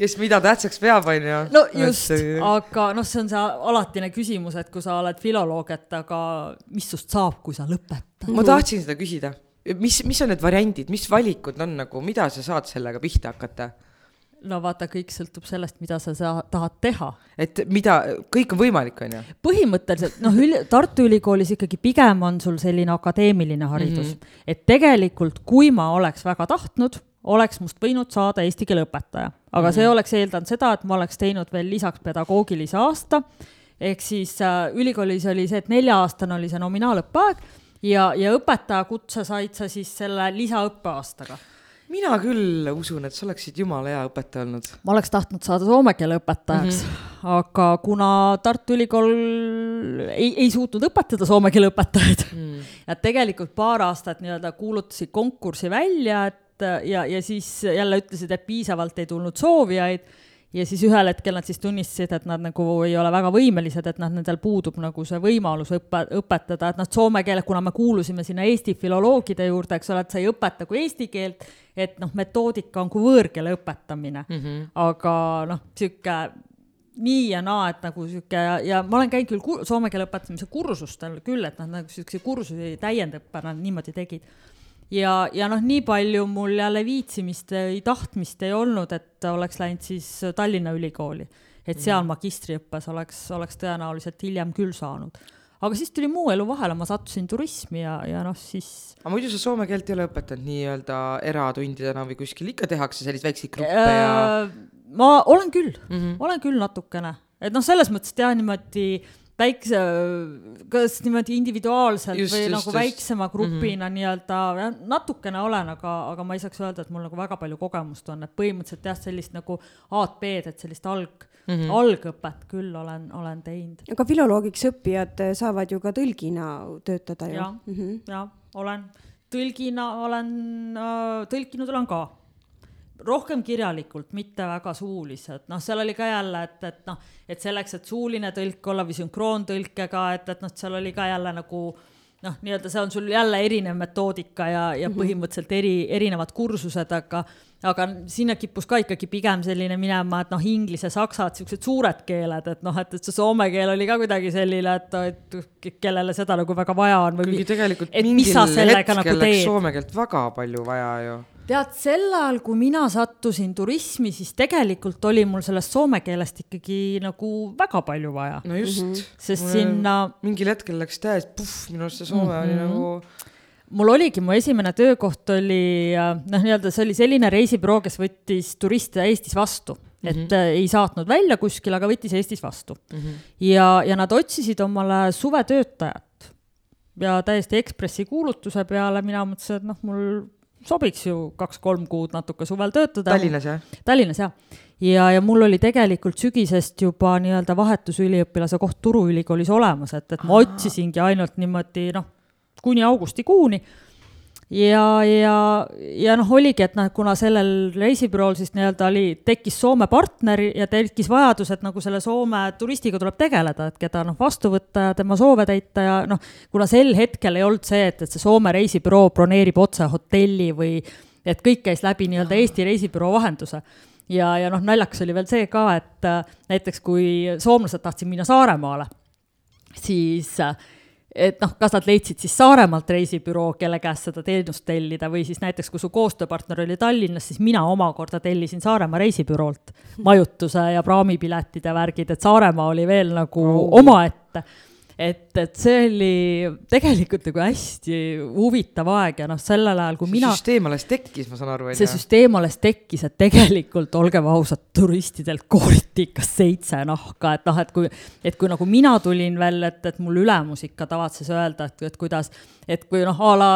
kes mida tähtsaks peab, onju. no just, aga noh, see on see alatine küsimus, et kui sa oled filoloog, et aga mis sust saab, kui sa lõpetad? ma tahtsin seda küsida, mis, mis on need variandid, mis valikud on nagu, mida sa saad sellega pihta hakata? No vaata, kõik sõltub sellest, mida sa, sa tahad teha. et mida, kõik on võimalik, on ju? põhimõtteliselt noh, Tartu Ülikoolis ikkagi pigem on sul selline akadeemiline haridus mm, -hmm. et tegelikult, kui ma oleks väga tahtnud, oleks must võinud saada eesti keele õpetaja, aga mm -hmm. see oleks eeldanud seda, et ma oleks teinud veel lisaks pedagoogilise aasta. ehk siis äh, ülikoolis oli see, et nelja-aastane oli see nominaalõppeaeg ja, ja õpetajakutse said sa siis selle lisaõppeaastaga mina küll usun, et sa oleksid jumala hea õpetaja olnud. ma oleks tahtnud saada soome keele õpetajaks mm, -hmm. aga kuna Tartu Ülikool ei, ei suutnud õpetada soome keele õpetajaid mm, -hmm. ja tegelikult paar aastat nii-öelda kuulutasid konkursi välja, et ja, ja siis jälle ütlesid, et piisavalt ei tulnud soovijaid ja siis ühel hetkel nad siis tunnistasid, et nad nagu ei ole väga võimelised, et noh, nendel puudub nagu see võimalus õppe, õpetada, et noh, soome keele, kuna me kuulusime sinna Eesti filoloogide juurde, eks ole, et sa ei õpeta kui eesti keelt, et noh, metoodika on kui võõrkeele õpetamine mm, -hmm. aga noh, sihuke nii ja naa, et nagu sihuke ja, ja ma olen käinud küll soome keele õpetamise kursustel küll, et nad nagu siukse kursusi täiendõppena niimoodi tegid ja, ja noh, nii palju mul jälle viitsimist või tahtmist ei olnud, et oleks läinud siis Tallinna Ülikooli. et seal mm. magistriõppes oleks, oleks tõenäoliselt hiljem küll saanud. aga siis tuli muu elu vahele, ma sattusin turismi ja, ja noh, siis. aga muidu sa soome keelt ei ole õpetanud nii-öelda eratundidena või kuskil, ikka tehakse selliseid väikseid gruppe ja? Äh, ma olen küll mm, -hmm. olen küll natukene, et noh, selles mõttes, jah, niimoodi väikse, kas niimoodi individuaalselt just, või just, nagu just. väiksema grupina mm -hmm. nii-öelda, natukene olen, aga, aga ma ei saaks öelda, et mul nagu väga palju kogemust on, et põhimõtteliselt jah, sellist nagu A-d-B-d, et sellist alg mm, -hmm. algõpet küll olen, olen teinud. aga filoloogiks õppijad saavad ju ka tõlgina töötada ju. jah mm -hmm., jah, olen, tõlgina olen äh,, tõlkinud olen ka rohkem kirjalikult, mitte väga suuliselt, noh, seal oli ka jälle, et, et noh, et selleks, et suuline tõlk olla või sünkroontõlkega, et, et noh, seal oli ka jälle nagu noh, nii-öelda see on sul jälle erinev metoodika ja, ja mhm. põhimõtteliselt eri, erinevad kursused, aga aga sinna kippus ka ikkagi pigem selline minema, et noh, inglise, saksa, et siuksed suured keeled, et noh, et, et see soome keel oli ka kuidagi selline, et, et kellele seda nagu väga vaja on või. kuigi tegelikult mingil hetkel nagu läks soome keelt väga palju vaja ju tead, sel ajal, kui mina sattusin turismi, siis tegelikult oli mul sellest soome keelest ikkagi nagu väga palju vaja. no just mm. -hmm. sest Mulle sinna. mingil hetkel läks täiesti puhh, minu arust see soome mm -hmm. oli mhm. nagu mul oligi, mu esimene töökoht oli noh, nii-öelda see oli selline reisibüroo, kes võttis turiste Eestis vastu mm, -hmm. et äh, ei saatnud välja kuskil, aga võttis Eestis vastu mm. -hmm. ja, ja nad otsisid omale suvetöötajat ja täiesti Ekspressi kuulutuse peale mina mõtlesin, et noh, mul sobiks ju kaks-kolm kuud natuke suvel töötada. Tallinnas jah? Tallinnas jah. ja, ja mul oli tegelikult sügisest juba nii-öelda vahetusüliõpilase koht Turu Ülikoolis olemas, et, et ma otsisingi ainult niimoodi noh, kuni augustikuuni ja, ja, ja noh, oligi, et noh, kuna sellel reisibürool siis nii-öelda oli, tekkis Soome partner ja tekkis vajadus, et nagu selle Soome turistiga tuleb tegeleda, et keda noh, vastu võtta ja tema soove täita ja noh, kuna sel hetkel ei olnud see, et, et see Soome reisibüroo broneerib otse hotelli või et kõik käis läbi nii-öelda Eesti reisibüroo vahenduse. Ja, ja noh, naljakas oli veel see ka, et äh, näiteks kui soomlased tahtsid minna Saaremaale, siis äh, et noh, kas nad leidsid siis Saaremaalt reisibüroo, kelle käest seda teenust tellida või siis näiteks, kui su koostööpartner oli Tallinnas, siis mina omakorda tellisin Saaremaa reisibüroolt majutuse ja praamipiletid ja värgid, et Saaremaa oli veel nagu oh. omaette et, et see oli tegelikult nagu hästi huvitav aeg ja noh, sellel ajal, kui see mina. süsteem alles tekkis, ma saan aru. see süsteem alles tekkis, et tegelikult olgem ausad, turistidelt kooriti ikka seitse nahka, et noh, et kui, et kui nagu mina tulin veel, et, et mul ülemus ikka tavatses öelda, et, et kuidas, et kui noh, a la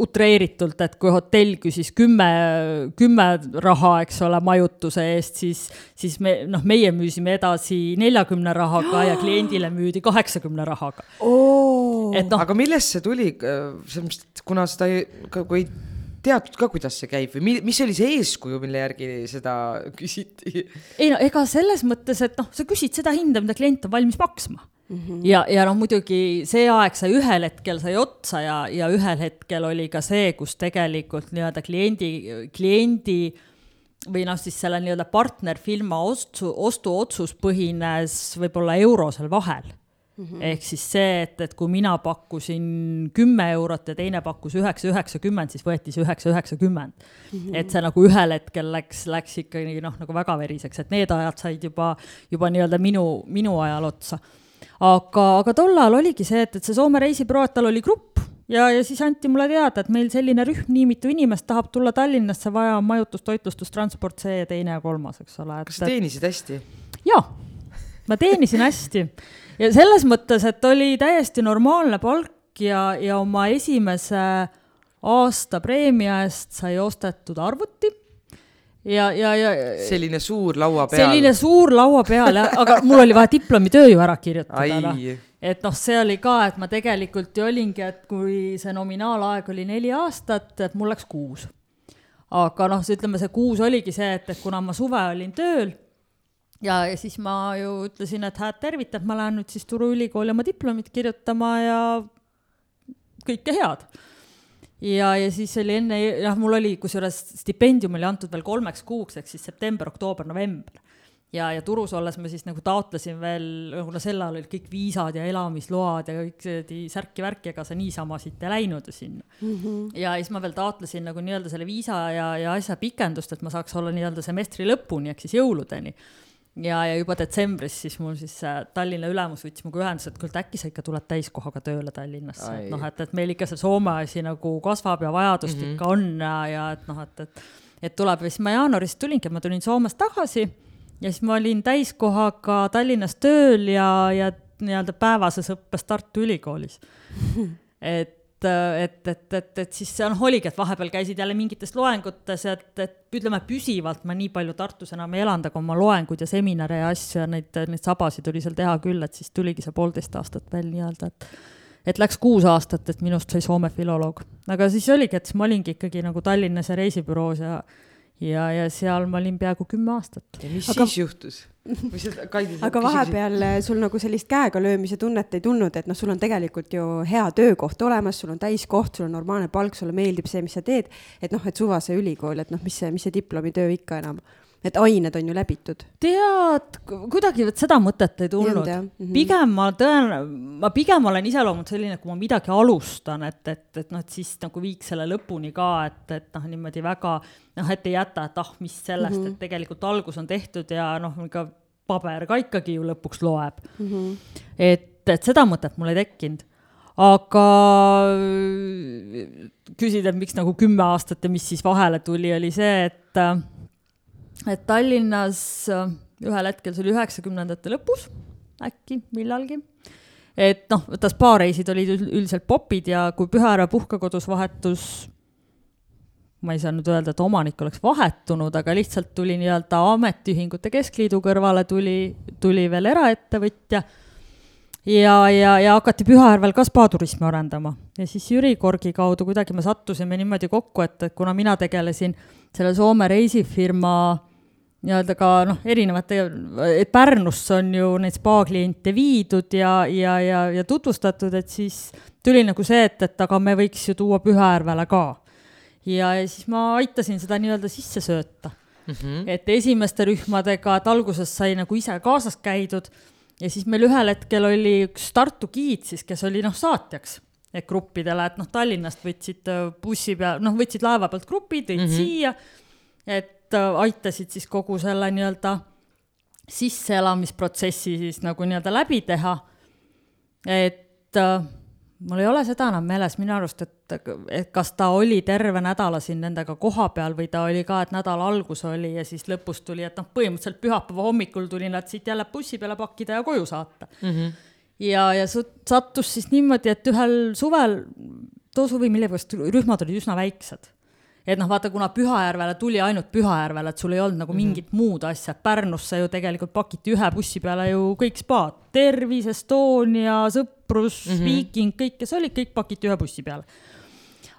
utreeritult, et kui hotell küsis kümme, kümme raha, eks ole, majutuse eest, siis, siis me noh, meie müüsime edasi neljakümne rahaga ja kliendile müüdi kaheksakümne rahaga rahaga oh.. No, aga millest see tuli, selles mõttes, et kuna seda ei, kui ei teatud ka, kuidas see käib või mis oli see eeskuju, mille järgi seda küsiti? ei no ega selles mõttes, et noh, sa küsid seda hinda, mida klient on valmis maksma mm. -hmm. ja, ja noh, muidugi see aeg sai ühel hetkel sai otsa ja, ja ühel hetkel oli ka see, kus tegelikult nii-öelda kliendi, kliendi või noh, siis selle nii-öelda partnerfirma ostu, ostuotsus põhines võib-olla euro seal vahel Mm -hmm. ehk siis see, et, et kui mina pakkusin kümme eurot ja teine pakkus üheksa, üheksakümmend, siis võeti see üheksa, üheksakümmend. Mhm. et see nagu ühel hetkel läks, läks ikkagi noh, nagu väga veriseks, et need ajad said juba, juba nii-öelda minu, minu ajal otsa. aga, aga tol ajal oligi see, et, et see Soome reisibüroo, et tal oli grupp ja, ja siis anti mulle teada, et meil selline rühm, nii mitu inimest tahab tulla Tallinnasse, vaja on majutus, toitlustus, transport, see ja teine ja kolmas, eks ole. kas sa teenisid hästi? jaa, ma teenisin hästi ja selles mõttes, et oli täiesti normaalne palk ja, ja oma esimese aasta preemia eest sai ostetud arvuti ja, ja, ja. selline suur laua peal. selline suur laua peal jah, aga mul oli vaja diplomitöö ju ära kirjutada. noh et noh, see oli ka, et ma tegelikult ju olingi, et kui see nominaalaeg oli neli aastat, et mul läks kuus. aga noh, ütleme see kuus oligi see, et, et kuna ma suve olin tööl ja, ja siis ma ju ütlesin, et hääd tervitab, ma lähen nüüd siis Turu Ülikooli oma diplomit kirjutama ja kõike head. ja, ja siis oli enne, noh, mul oli kusjuures stipendium oli antud veel kolmeks kuuks, ehk siis september, oktoober, november ja, ja Turus olles ma siis nagu taotlesin veel, kuna sel ajal olid kõik viisad ja elamisload ja kõik see särki-värki, ega sa niisama siit ei läinud ju sinna mm. -hmm. ja siis ma veel taotlesin nagu nii-öelda selle viisa ja, ja asja pikendust, et ma saaks olla nii-öelda semestri lõpuni ehk siis jõuludeni ja, ja juba detsembris siis mul siis Tallinna ülemus võttis minuga ühendust, et kuule, et äkki sa ikka tuled täiskohaga tööle Tallinnasse, et noh, et, et meil ikka see Soome asi nagu kasvab ja vajadust mm -hmm. ikka on ja, ja et noh, et, et et tuleb. Ja siis ma jaanuaris tulingi, ma tulin Soomest tagasi ja siis ma olin täiskohaga Tallinnas tööl ja, ja nii-öelda päevases õppes Tartu Ülikoolis. Et et, et, et, et siis noh, oligi, et vahepeal käisid jälle mingites loengutes, et, et ütleme, püsivalt ma nii palju Tartus enam ei elanud, aga oma loenguid ja seminare ja asju ja neid, neid sabasid oli seal teha küll, et siis tuligi see poolteist aastat veel nii-öelda, et et läks kuus aastat, et minust sai Soome filoloog. aga siis oligi, et siis ma olingi ikkagi nagu Tallinnas ja reisibüroos ja ja, ja seal ma olin peaaegu kümme aastat. ja mis aga... siis juhtus? aga vahepeal äh, sul nagu sellist käega löömise tunnet ei tulnud, et noh, sul on tegelikult ju hea töökoht olemas, sul on täiskoht, sul on normaalne palk, sulle meeldib see, mis sa teed. et noh, et suvase ülikool, et noh, mis see, mis see diplomitöö ikka enam et ained on ju läbitud. tead, kuidagi vot seda mõtet ei tulnud. Mm -hmm. pigem ma tõen-, ma pigem olen iseloomult selline, kui ma midagi alustan, et, et, et noh, et siis nagu viiks selle lõpuni ka, et, et noh, niimoodi väga noh, et ei jäta, et ah, mis sellest mm, -hmm. et tegelikult algus on tehtud ja noh, ega paber ka ikkagi ju lõpuks loeb mm. -hmm. et, et seda mõtet mul ei tekkinud aga küsida, et miks nagu kümme aastat ja mis siis vahele tuli, oli see, et et Tallinnas äh, ühel hetkel, see oli üheksakümnendate lõpus äkki millalgi, et noh, vaata spaareisid olid üldiselt popid ja kui Pühara puhkekodus vahetus ma ei saa nüüd öelda, et omanik oleks vahetunud, aga lihtsalt tuli nii-öelda ametiühingute keskliidu kõrvale tuli, tuli veel eraettevõtja. Ja, ja, ja hakati Pühajärvel ka spaaturismi arendama. Ja siis Jüri Korgi kaudu kuidagi me sattusime niimoodi kokku, et, et kuna mina tegelesin selle Soome reisifirma nii-öelda ka noh, erinevate, et Pärnusse on ju neid spa kliente viidud ja, ja, ja, ja tutvustatud, et siis tuli nagu see, et, et aga me võiks ju tuua Pühajärvele ka. ja, ja siis ma aitasin seda nii-öelda sisse sööta mm. -hmm. et esimeste rühmadega, et alguses sai nagu ise kaasas käidud ja siis meil ühel hetkel oli üks Tartu giid siis, kes oli noh, saatjaks et gruppidele, et noh, Tallinnast võtsid bussi peal, noh, võtsid laeva pealt grupid, tõid mm -hmm. siia, et Äh, aitasid siis kogu selle nii-öelda sisseelamisprotsessi siis nagu nii-öelda läbi teha. et äh, mul ei ole seda enam meeles minu arust, et, et kas ta oli terve nädala siin nendega kohapeal või ta oli ka, et nädala algus oli ja siis lõpus tuli, et noh, põhimõtteliselt pühapäeva hommikul tuli nad siit jälle bussi peale pakkida ja koju saata mm. -hmm. ja, ja sattus siis niimoodi, et ühel suvel, too suvi millegipärast rühmad olid üsna väiksed et noh, vaata, kuna Pühajärvele tuli ainult Pühajärvele, et sul ei olnud nagu mm -hmm. mingit muud asja, Pärnusse ju tegelikult pakiti ühe bussi peale ju kõik spaad, Tervis, Estonia, Sõprus mm, -hmm. Viiking, kõik, kes olid, kõik pakiti ühe bussi peale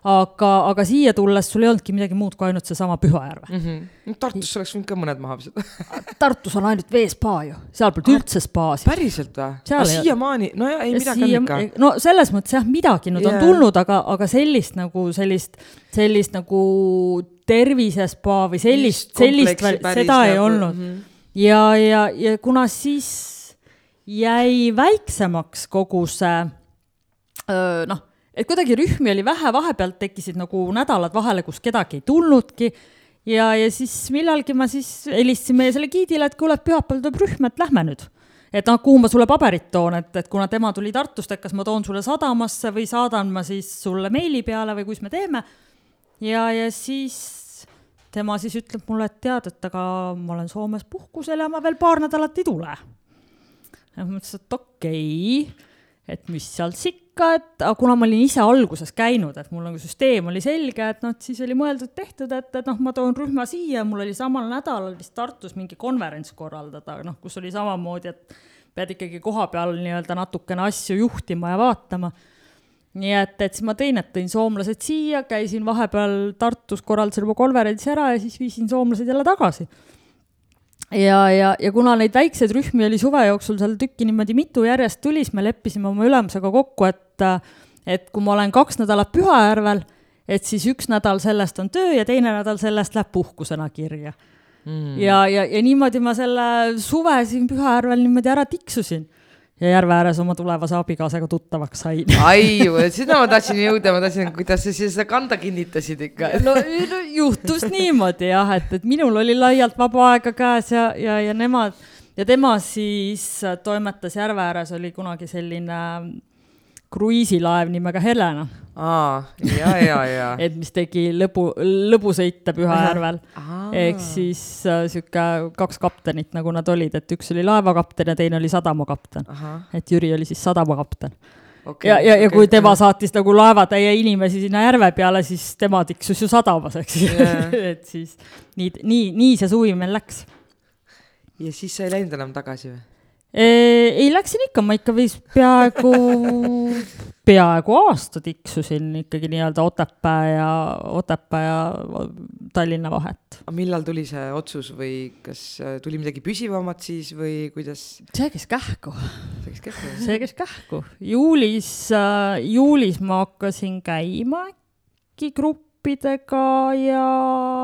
aga, aga siia tulles sul ei olnudki midagi muud kui ainult seesama Pühajärve mm. -hmm. Tartus oleks võinud ka mõned maha visata Tartus on ainult veespa ju, seal polnud ah, üldse spaasid. päriselt või? siiamaani, no ja ei midagi siia, on ikka. no selles mõttes jah, midagi nüüd yeah. on tulnud, aga, aga sellist nagu sellist, sellist nagu tervisespa või sellist, sellist, seda ei nagu, olnud mm. -hmm. ja, ja, ja kuna siis jäi väiksemaks kogu see noh et kuidagi rühmi oli vähe, vahepealt tekkisid nagu nädalad vahele, kus kedagi ei tulnudki. ja, ja siis millalgi ma siis helistasin meie selle giidile, et kuule, pühapäeval tuleb rühm, et lähme nüüd. et noh, kuhu ma sulle paberit toon, et, et kuna tema tuli Tartust, et kas ma toon sulle sadamasse või saadan ma siis sulle meili peale või kus me teeme. ja, ja siis tema siis ütleb mulle, et tead, et aga ma olen Soomes puhkusel ja ma veel paar nädalat ei tule. ja ma mõtlesin, et okei okay,, et mis seal sikk ikka, et kuna ma olin ise alguses käinud, et mul nagu süsteem oli selge, et noh, siis oli mõeldud-tehtud, et, et noh, ma toon rühma siia, mul oli samal nädalal vist Tartus mingi konverents korraldada, noh, kus oli samamoodi, et pead ikkagi koha peal nii-öelda natukene asju juhtima ja vaatama. nii et, et siis ma tõin, et tõin soomlased siia, käisin vahepeal Tartus, korraldasin oma konverentsi ära ja siis viisin soomlased jälle tagasi ja, ja, ja kuna neid väikseid rühmi oli suve jooksul seal tükki niimoodi mitu järjest tuli, siis me leppisime oma ülemusega kokku, et, et kui ma olen kaks nädalat Pühajärvel, et siis üks nädal sellest on töö ja teine nädal sellest läheb puhkusena kirja. Mm.. ja, ja, ja niimoodi ma selle suve siin Pühajärvel niimoodi ära tiksusin ja järve ääres oma tulevase abikaasaga tuttavaks sain. ai, sinna ma tahtsin jõuda, ma tahtsin, kuidas sa siis seda kanda kinnitasid ikka. no, no juhtus niimoodi jah, et, et minul oli laialt vaba aega käes ja, ja, ja nemad ja tema siis toimetas järve ääres, oli kunagi selline kruiisilaev nimega Helena. Aa, ja, ja, ja et mis tegi lõbu, lõbusõite Pühajärvel. ehk siis äh, sihuke kaks kaptenit, nagu nad olid, et üks oli laevakapten ja teine oli sadamakapten. et Jüri oli siis sadamakapten okay,. ja, ja, ja kui tema jah. saatis nagu laevatäie inimesi sinna järve peale, siis tema tiksus ju sadamas, eks yeah. et siis nii, nii, nii see suvi meil läks. ja siis sa ei läinud enam tagasi või? ei, läksin ikka, ma ikka vist peaaegu, peaaegu aasta tiksusin ikkagi nii-öelda Otepää ja, Otepää ja Tallinna vahet. millal tuli see otsus või kas äh, tuli midagi püsivamat siis või kuidas? see käis kähku. see käis kähku? see käis kähku. juulis äh,, juulis ma hakkasin käima äkki gruppidega ja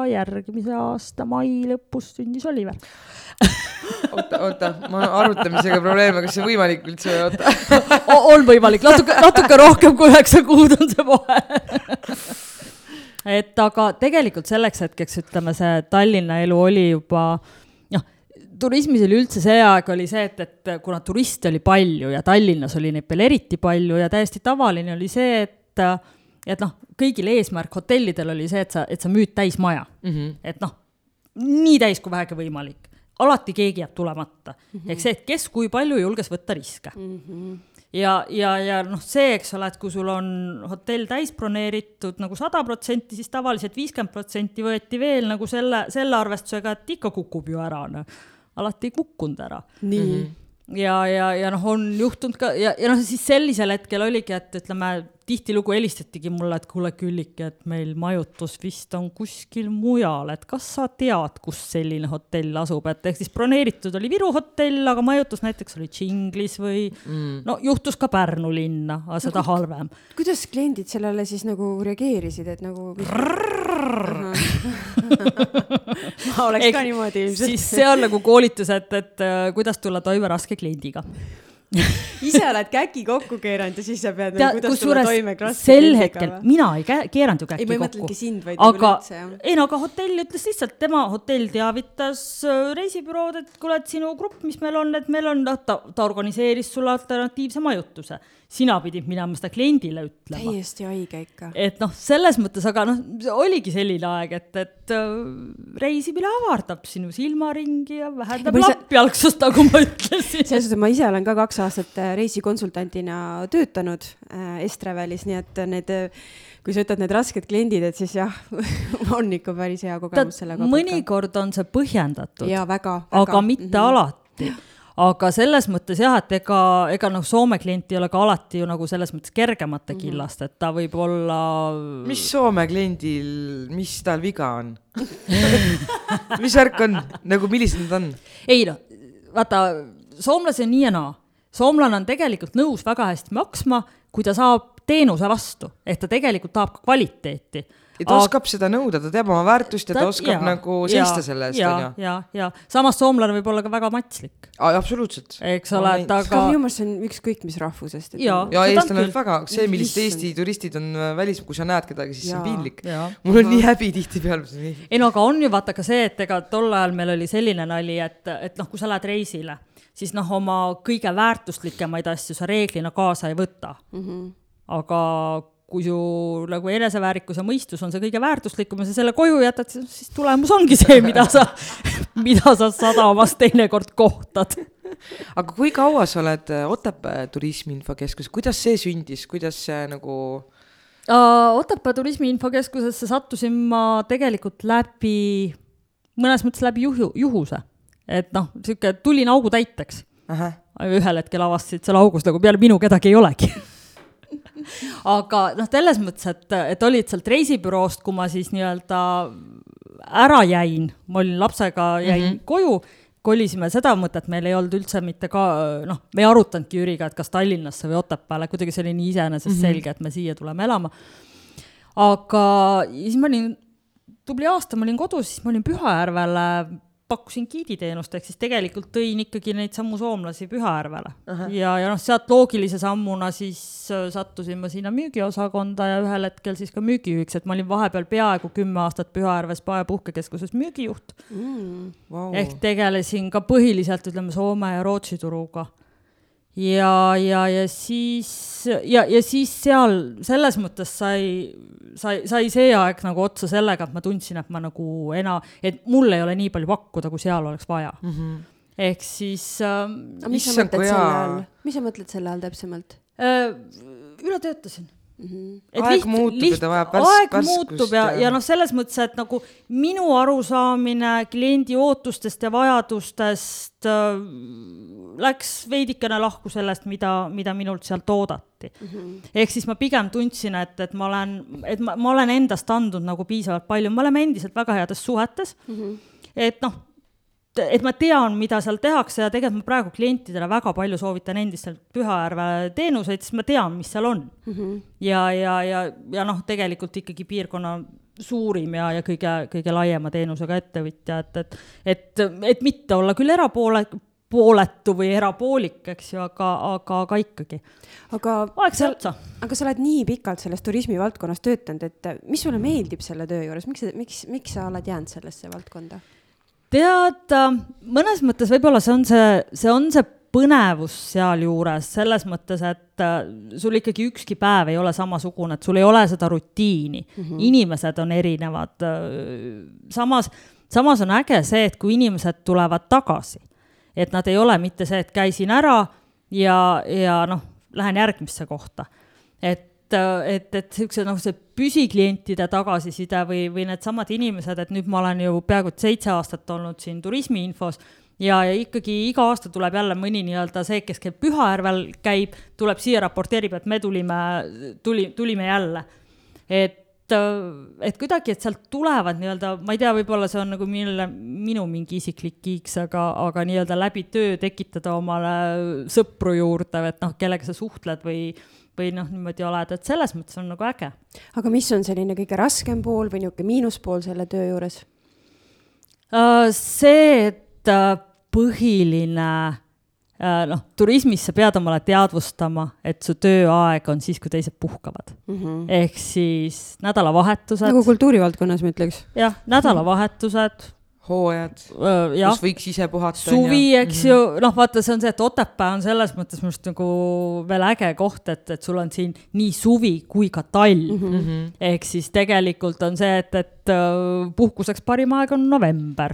järgmise aasta mai lõpus sündis Oliver oota, oota, ma arvutamisega probleeme, kas see võimalik üldse või oota. On võimalik, natuke, natuke rohkem kui üheksa kuud on see vahe. Et aga tegelikult selleks hetkeks ütleme, see Tallinna elu oli juba noh, turismis oli üldse see aeg oli see, et, et kuna turiste oli palju ja Tallinnas oli neid veel eriti palju ja täiesti tavaline oli see, et, et noh, kõigil eesmärk hotellidel oli see, et sa, et sa müüd täismaja. Mm. -hmm. et noh, nii täis kui vähegi võimalik alati keegi jääb tulemata mm. -hmm. ehk see, et kes kui palju julges võtta riske mm. -hmm. ja, ja, ja noh, see, eks ole, et kui sul on hotell täis broneeritud nagu sada protsenti, siis tavaliselt viiskümmend protsenti võeti veel nagu selle, selle arvestusega, et ikka kukub ju ära, noh. alati ei kukkunud ära. nii mm. -hmm ja, ja, ja noh, on juhtunud ka ja, ja noh, siis sellisel hetkel oligi, et ütleme, tihtilugu helistatigi mulle, et kuule, Külliki, et meil majutus vist on kuskil mujal, et kas sa tead, kus selline hotell asub, et ehk siis broneeritud oli Viru hotell, aga majutus näiteks oli Džinglis või mm. no juhtus ka Pärnu linna, aga seda no, halvem. kuidas kliendid sellele siis nagu reageerisid, et nagu ma oleks Ehk, ka niimoodi ilmselt. siis see on nagu koolitus, et, et äh, kuidas tulla toime raske kliendiga ise oled käki kokku keeranud ja siis sa pead nagu, kuidas tulla toime raske sel hetkel, mina ei keeranud ju käki kokku. ei, ma ei mõtlenudki sind, vaid aga, üldse, jah. ei no aga hotell ütles lihtsalt, tema hotell teavitas äh, reisibürood, et kuule, et sinu grupp, mis meil on, et meil on, noh, ta, ta organiseeris sulle alternatiivse majutuse sina pidid minema seda kliendile ütlema. täiesti haige ikka. et noh, selles mõttes, aga noh, oligi selline aeg, et, et äh, reisimine avardab sinu silmaringi ja vähendab ja lappjalgsust, nagu ma ütlesin. selles suhtes, ma ise olen ka kaks aastat äh, reisikonsultantina töötanud äh, Estrevelis, nii et need kui sa ütled need rasked kliendid, et siis jah on ikka päris hea kogemus sellega. mõnikord on see põhjendatud. jaa, väga, väga. aga mitte mm -hmm. alati aga selles mõttes jah, et ega, ega noh, Soome klient ei ole ka alati ju nagu selles mõttes kergemate mhm. killast, et ta võib olla. mis Soome kliendil, mis tal viga on mis värk on, nagu millised nad on? ei noh, vaata, soomlasi on nii ja naa. soomlane on tegelikult nõus väga hästi maksma, kui ta saab teenuse vastu, ehk ta tegelikult tahab ka kvaliteeti ja ta oskab seda nõuda, ta teab oma väärtust ja ta, ta oskab ja, nagu seista selle eest, onju. ja, ja samas soomlane võib olla ka väga matslik. absoluutselt. eks ole, et aga. minu meelest see on ükskõik mis rahvusest. ja, ja eestlane on väga, see, millised Eesti turistid on äh, välis, kui sa näed kedagi, siis ja. see on piinlik. mul on nii häbi tihtipeale. ei no aga on ju vaata ka see, et ega tol ajal meil oli selline nali, et, et noh, kui sa lähed reisile, siis noh, oma kõige väärtuslikemaid asju sa reeglina kaasa ei võta mm. -hmm. aga kui su nagu eneseväärikus ja mõistus on see kõige väärtuslikum ja sa selle koju jätad, siis tulemus ongi see, mida sa, mida sa sadamas teinekord kohtad aga kui kaua sa oled äh, Otepää Turismi Infokeskuses, kuidas see sündis, kuidas see nagu uh,? Otepää Turismi Infokeskusesse sattusin ma tegelikult läbi, mõnes mõttes läbi juhu, juhuse. et noh, niisugune tulin augu täiteks. ühel hetkel avastasid seal augus nagu peale minu kedagi ei olegi aga noh, selles mõttes, et, et olid sealt reisibüroost, kui ma siis nii-öelda ära jäin, ma olin lapsega, jäin mm -hmm. koju kolisime seda mõtet, meil ei olnud üldse mitte ka noh, me ei arutanudki Jüriga, et kas Tallinnasse või Otepääle, kuidagi see oli nii iseenesest-selge mm, -hmm. et me siia tuleme elama. aga siis ma olin, tubli aasta ma olin kodus, siis ma olin Pühajärvele pakkusin giiditeenust, ehk siis tegelikult tõin ikkagi neid samu soomlasi Pühajärvele. -huh. ja, ja noh, sealt loogilise sammuna siis äh, sattusin ma sinna müügiosakonda ja ühel hetkel siis ka müügijuhiks, et ma olin vahepeal peaaegu kümme aastat Pühajärve spa ja puhkekeskuses müügijuht mm,. Wow. ehk tegelesin ka põhiliselt, ütleme, Soome ja Rootsi turuga ja, ja, ja siis ja, ja siis seal selles mõttes sai, sai, sai see aeg nagu otsa sellega, et ma tundsin, et ma nagu ena-, et mul ei ole nii palju pakkuda, kui seal oleks vaja mm. -hmm. ehk siis äh,. mis sa mõtled selle all, mis sa mõtled selle all täpsemalt äh,? üle töötasin Mm -hmm. aeg liht, muutub liht, ja ta vajab värsk, aeg muutub ja, ja, ja noh, selles mõttes, et nagu minu arusaamine kliendi ootustest ja vajadustest äh, läks veidikene lahku sellest, mida, mida minult sealt oodati mm. -hmm. ehk siis ma pigem tundsin, et, et ma olen, et ma, ma olen endast andnud nagu piisavalt palju, me oleme endiselt väga heades suhetes mm. -hmm. et noh et ma tean, mida seal tehakse ja tegelikult ma praegu klientidele väga palju soovitan endiselt Pühajärve teenuseid, sest ma tean, mis seal on mm. -hmm. ja, ja, ja, ja noh, tegelikult ikkagi piirkonna suurim ja, ja kõige, kõige laiema teenusega ettevõtja, et, et, et, et mitte olla küll erapoole, pooletu või erapoolik, eks ju, aga, aga, aga ikkagi. aga aeg sai otsa. aga sa oled nii pikalt selles turismivaldkonnas töötanud, et mis sulle meeldib selle töö juures, miks, miks, miks sa oled jäänud sellesse valdkonda? Tead, mõnes mõttes võib-olla see on see, see on see põnevus sealjuures selles mõttes, et äh, sul ikkagi ükski päev ei ole samasugune, et sul ei ole seda rutiini mm, -hmm. inimesed on erinevad. Äh, samas, samas on äge see, et kui inimesed tulevad tagasi, et nad ei ole mitte see, et käisin ära ja, ja noh, lähen järgmisse kohta. et et, et, et siukse noh, see püsiklientide tagasiside või, või needsamad inimesed, et nüüd ma olen ju peaaegu seitse aastat olnud siin turismiinfos ja, ja ikkagi iga aasta tuleb jälle mõni nii-öelda see, kes käib Pühajärvel, käib, tuleb siia, raporteerib, et me tulime, tuli, tulime jälle. et et kuidagi, et sealt tulevad nii-öelda, ma ei tea, võib-olla see on nagu mille, minu mingi isiklik kiiks, aga, aga nii-öelda läbi töö tekitada omale sõpru juurde, et noh, kellega sa suhtled või või noh, niimoodi oled, et selles mõttes on nagu äge. aga mis on selline kõige raskem pool või niisugune miinuspool selle töö juures uh,? see, et uh, põhiline uh, noh, turismis sa pead omale teadvustama, et su tööaeg on siis, kui teised puhkavad mm. -hmm. ehk siis nädalavahetused. nagu kultuurivaldkonnas ma ütleks. jah, nädalavahetused hooajad uh,, kus võiks ise puhata. suvi, eks ju, noh, vaata, see on see, et Otepää on selles mõttes minu arust nagu veel äge koht, et, et sul on siin nii suvi kui ka talv mm. -hmm. ehk siis tegelikult on see, et, et uh, puhkuseks parim aeg on november.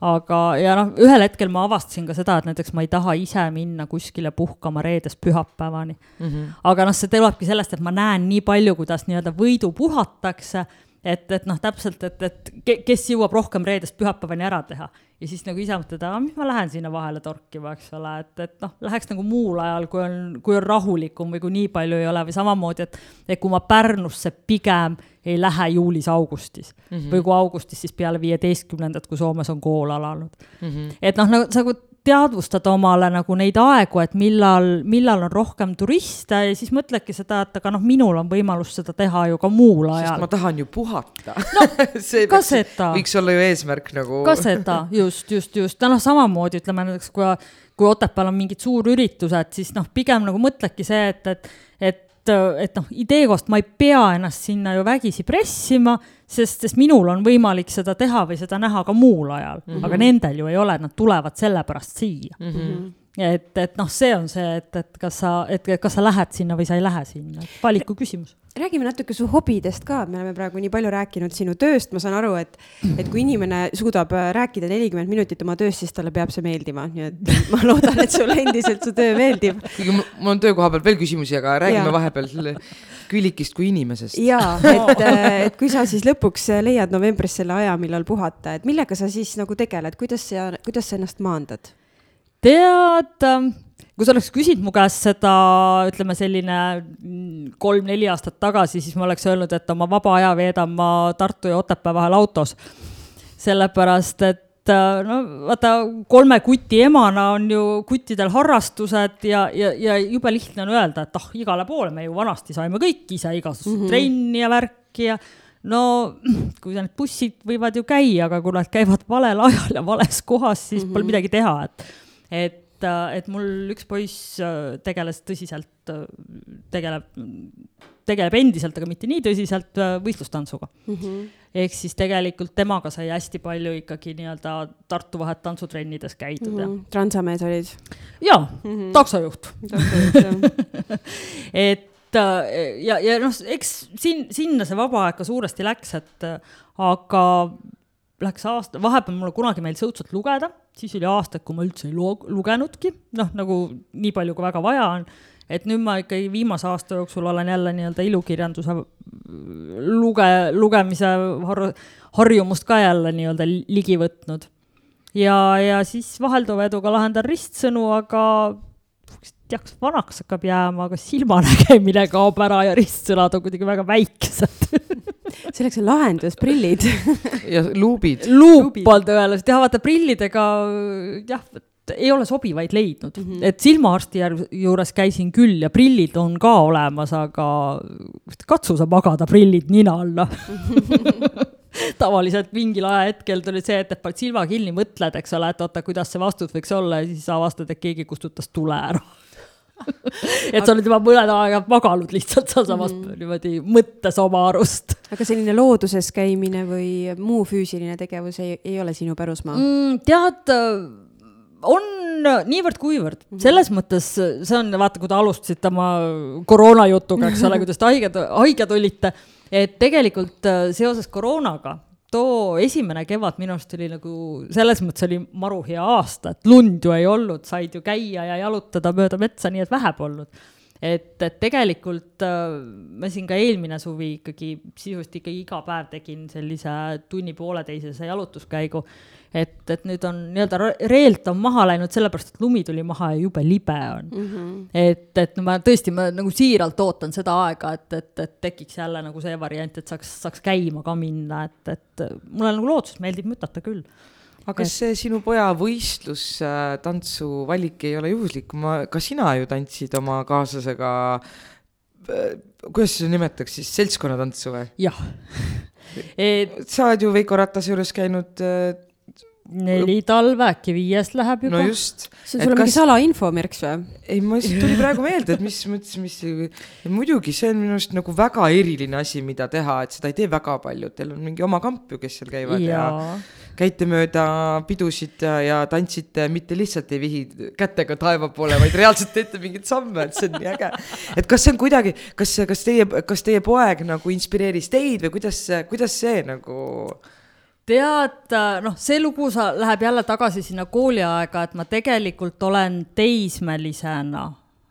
aga, ja noh, ühel hetkel ma avastasin ka seda, et näiteks ma ei taha ise minna kuskile puhkama reedest pühapäevani mm. -hmm. aga noh, see tulebki sellest, et ma näen nii palju, kuidas nii-öelda võidu puhatakse et, et noh, täpselt, et, et kes jõuab rohkem reedest pühapäevani ära teha ja siis nagu ise mõtled, aga mis ma lähen sinna vahele torkima, eks ole, et, et noh, läheks nagu muul ajal, kui on, kui on rahulikum või kui nii palju ei ole või samamoodi, et, et kui ma Pärnusse pigem ei lähe juulis-augustis mm -hmm. või kui augustis, siis peale viieteistkümnendat, kui Soomes on kool alanud mm. -hmm. et noh, nagu sa nagu teadvustada omale nagu neid aegu, et millal, millal on rohkem turiste ja siis mõtledki seda, et aga noh, minul on võimalus seda teha ju ka muul ajal. sest ma tahan ju puhata no, see ka seda. võiks olla ju eesmärk nagu. ka seda, just, just, just, noh, samamoodi ütleme näiteks, kui, kui Otepääl on mingid suurüritused, siis noh, pigem nagu mõtledki see, et, et, et et noh, idee koht ma ei pea ennast sinna ju vägisi pressima sest, sest minul on võimalik seda teha või seda näha ka muul ajal mm, -hmm. aga nendel ju ei ole, nad tulevad sellepärast siia mm. -hmm et, et noh, see on see, et, et kas sa, et kas sa lähed sinna või sa ei lähe sinna, valiku küsimus räägime natuke su hobidest ka, me oleme praegu nii palju rääkinud sinu tööst, ma saan aru, et, et kui inimene suudab äh, rääkida nelikümmend minutit oma tööst, siis talle peab see meeldima, nii et ma loodan, et sulle endiselt su töö meeldib. kuigi mul on töökoha peal veel küsimusi, aga räägime ja. vahepeal Külikist kui inimesest. ja, et, äh, et kui sa siis lõpuks leiad novembris selle aja, millal puhata, et millega sa siis nagu tegeled, kuidas sa, kuidas sa ennast maandad? Tead, ähm, kui sa oleks küsinud mu käest seda, ütleme selline kolm-neli aastat tagasi, siis ma oleks öelnud, et oma vaba aja veedan ma Tartu ja Otepää vahel autos. sellepärast, et äh, no vaata, kolme kuti emana on ju kuttidel harrastused ja, ja, ja jube lihtne on öelda, et ah oh,, igale poole me ju vanasti saime kõik ise igasugust mm -hmm. trenni ja värki ja no kui need bussid võivad ju käia, aga kui nad käivad valel ajal ja vales kohas, siis mm -hmm. pole midagi teha, et et, äh, et mul üks poiss äh, tegeles tõsiselt, äh, tegeleb, tegeleb endiselt, aga mitte nii tõsiselt võistlustantsuga mm. -hmm. ehk siis tegelikult temaga sai hästi palju ikkagi nii-öelda Tartu vahet tantsutrennides käidud mm. -hmm. transamees olid? jaa mm -hmm., taksojuht et ja, ja noh, eks siin, sinna see vaba aeg ka suuresti läks, et aga läks aasta, vahepeal mulle kunagi meeldis õudselt lugeda, siis oli aastaid, kui ma üldse ei lugenudki, noh, nagu nii palju, kui väga vaja on. et nüüd ma ikkagi viimase aasta jooksul olen jälle nii-öelda ilukirjanduse luge, lugemise har-, harjumust ka jälle nii-öelda ligi võtnud. ja, ja siis vahelduva eduga lahendan ristsõnu, aga teaks, vanaks hakkab jääma, aga silmanägemine kaob ära ja ristsõnad on kuidagi väga väikesed. Selleks on lahendus, prillid. Ja luubid. luup on tõenäoliselt. Jah, vaata prillidega jah, ei ole sobivaid leidnud. Mm, -hmm. et silmaarsti juures käisin küll ja prillid on ka olemas, aga katsu sa magada prillid nina alla. Tavaliselt mingil ajahetkel tuli see, et paned silma kinni, mõtled, eks ole, et oota, kuidas see vastus võiks olla ja siis avastad, et keegi kustutas tule ära et sa oled juba mõned aega maganud lihtsalt sealsamas mm. niimoodi mõttes oma arust. aga selline looduses käimine või muu füüsiline tegevus ei, ei ole sinu pärusmaa mm,? tead, on niivõrd-kuivõrd mm, -hmm. selles mõttes see on, vaata, kui te alustasite oma koroonajutuga, eks ole, kuidas te haiged, haiged olite, et tegelikult seoses koroonaga too esimene kevad minu arust oli nagu selles mõttes oli maru hea aasta, et lund ju ei olnud, said ju käia ja jalutada mööda metsa, nii et vähe polnud. Et, et tegelikult äh, ma siin ka eelmine suvi ikkagi sisuliselt ikkagi iga päev tegin sellise tunni-pooleteisese jalutuskäigu et, et nüüd on nii-öelda reelt on maha läinud sellepärast, et lumi tuli maha ja jube libe on mm. -hmm. et, et no ma tõesti, ma nagu siiralt ootan seda aega, et, et, et tekiks jälle nagu see variant, et saaks, saaks käima ka minna, et, et mulle nagu looduses meeldib mütata küll aga kas see sinu poja võistlustantsu äh, valik ei ole juhuslik, ma, ka sina ju tantsid oma kaaslasega äh,, kuidas seda nimetaks siis, seltskonnatantsu või? jah et.... sa oled ju Veiko Ratase juures käinud äh, neli talve, äkki viies läheb juba. no just. see on sul mingi kas... salainfo, Merks või? ei, ma lihtsalt tuli praegu meelde, et mis mõttes, mis, muidugi see on minu arust nagu väga eriline asi, mida teha, et seda ei tee väga paljud, teil on mingi oma kamp ju, kes seal käivad ja, ja käite mööda pidusid ja, ja tantsite, mitte lihtsalt ei vihi kätega taeva poole, vaid reaalselt teete mingeid samme, et see on nii äge. et kas see on kuidagi, kas, kas teie, kas teie poeg nagu inspireeris teid või kuidas, kuidas see nagu tead, noh, see lugu sa, läheb jälle tagasi sinna kooliaega, et ma tegelikult olen teismelisena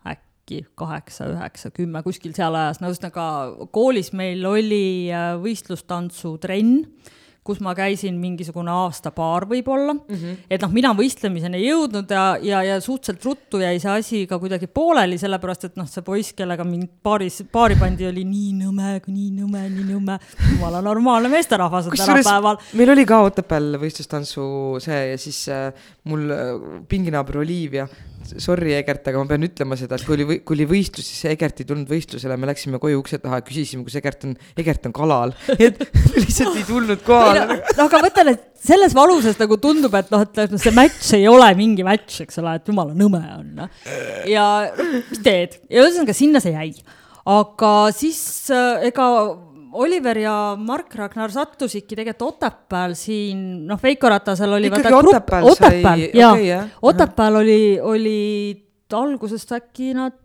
äkki kaheksa, üheksa, kümme, kuskil seal ajas, no ühesõnaga koolis meil oli äh, võistlustantsutrenn kus ma käisin mingisugune aasta-paar võib-olla mm. -hmm. et noh, mina võistlemiseni ei jõudnud ja, ja, ja suhteliselt ruttu jäi see asi ka kuidagi pooleli, sellepärast et noh, see poiss, kellega mind paaris, paari pandi, oli nii nõme, nii nõme, nii nõme. jumala normaalne meesterahvas on tänapäeval. meil oli ka Otepääl võistlustantsu see ja siis äh, mul äh, pinginaaber Olivia sorry, Egert, aga ma pean ütlema seda, et kui oli, kui oli võistlus, siis Egert ei tulnud võistlusele, me läksime koju ukse taha ja küsisime, kus Egert on. Egert on kalal, et lihtsalt ei tulnud kohale. no aga mõtlen, et selles valuses nagu tundub, et noh, et see matš ei ole mingi matš, eks ole, et jumala nõme on. Noh. ja mis teed ja ühesõnaga sinna see jäi. aga siis äh, ega Oliver ja Mark-Ragnar sattusidki tegelikult Otepääl siin, noh, Veiko Ratasel oli ikkagi Otepääl sai, okei okay, jah. Otepääl oli, oli algusest äkki nad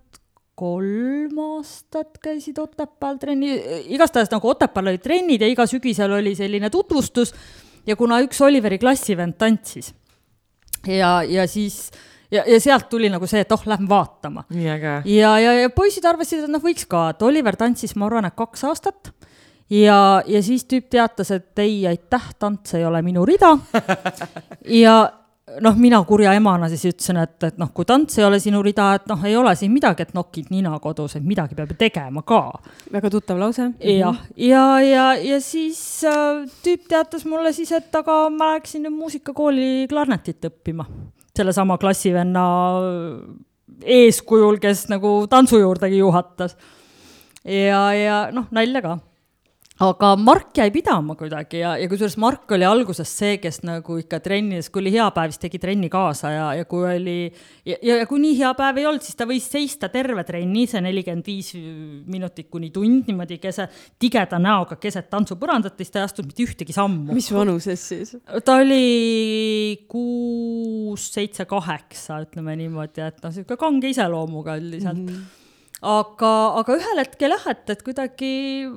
kolm aastat käisid Otepääl trenni, igastahes nagu Otepääl olid trennid ja iga sügisel oli selline tutvustus ja kuna üks Oliveri klassivend tantsis ja, ja siis ja, ja sealt tuli nagu see, et oh, lähme vaatama. ja, ja, ja poisid arvasid, et noh, võiks ka, et Oliver tantsis, ma arvan, et kaks aastat ja, ja siis tüüp teatas, et ei, aitäh, tants ei ole minu rida. ja noh, mina kurja emana siis ütlesin, et, et noh, kui tants ei ole sinu rida, et noh, ei ole siin midagi, et nokid nina kodus, et midagi peab ju tegema ka. väga tuttav lause. jah, ja, ja, ja siis äh, tüüp teatas mulle siis, et aga ma läheksin nüüd muusikakooli klarnetit õppima. sellesama klassivenna eeskujul, kes nagu tantsu juurdegi juhatas. ja, ja noh, nalja ka aga Mark jäi pidama kuidagi ja, ja kusjuures Mark oli alguses see, kes nagu ikka trennides, kui oli hea päev, siis tegi trenni kaasa ja, ja kui oli ja, ja, kui nii hea päev ei olnud, siis ta võis seista terve trenni, see nelikümmend viis minutit kuni tund niimoodi kese, tigeda näoga keset tantsupõrandat ja siis ta ei astunud mitte ühtegi sammu. mis vanuses siis? ta oli kuus, seitse, kaheksa, ütleme niimoodi, et noh, sihuke kange iseloomuga üldiselt mm. -hmm aga, aga ühel hetkel jah, et, et kuidagi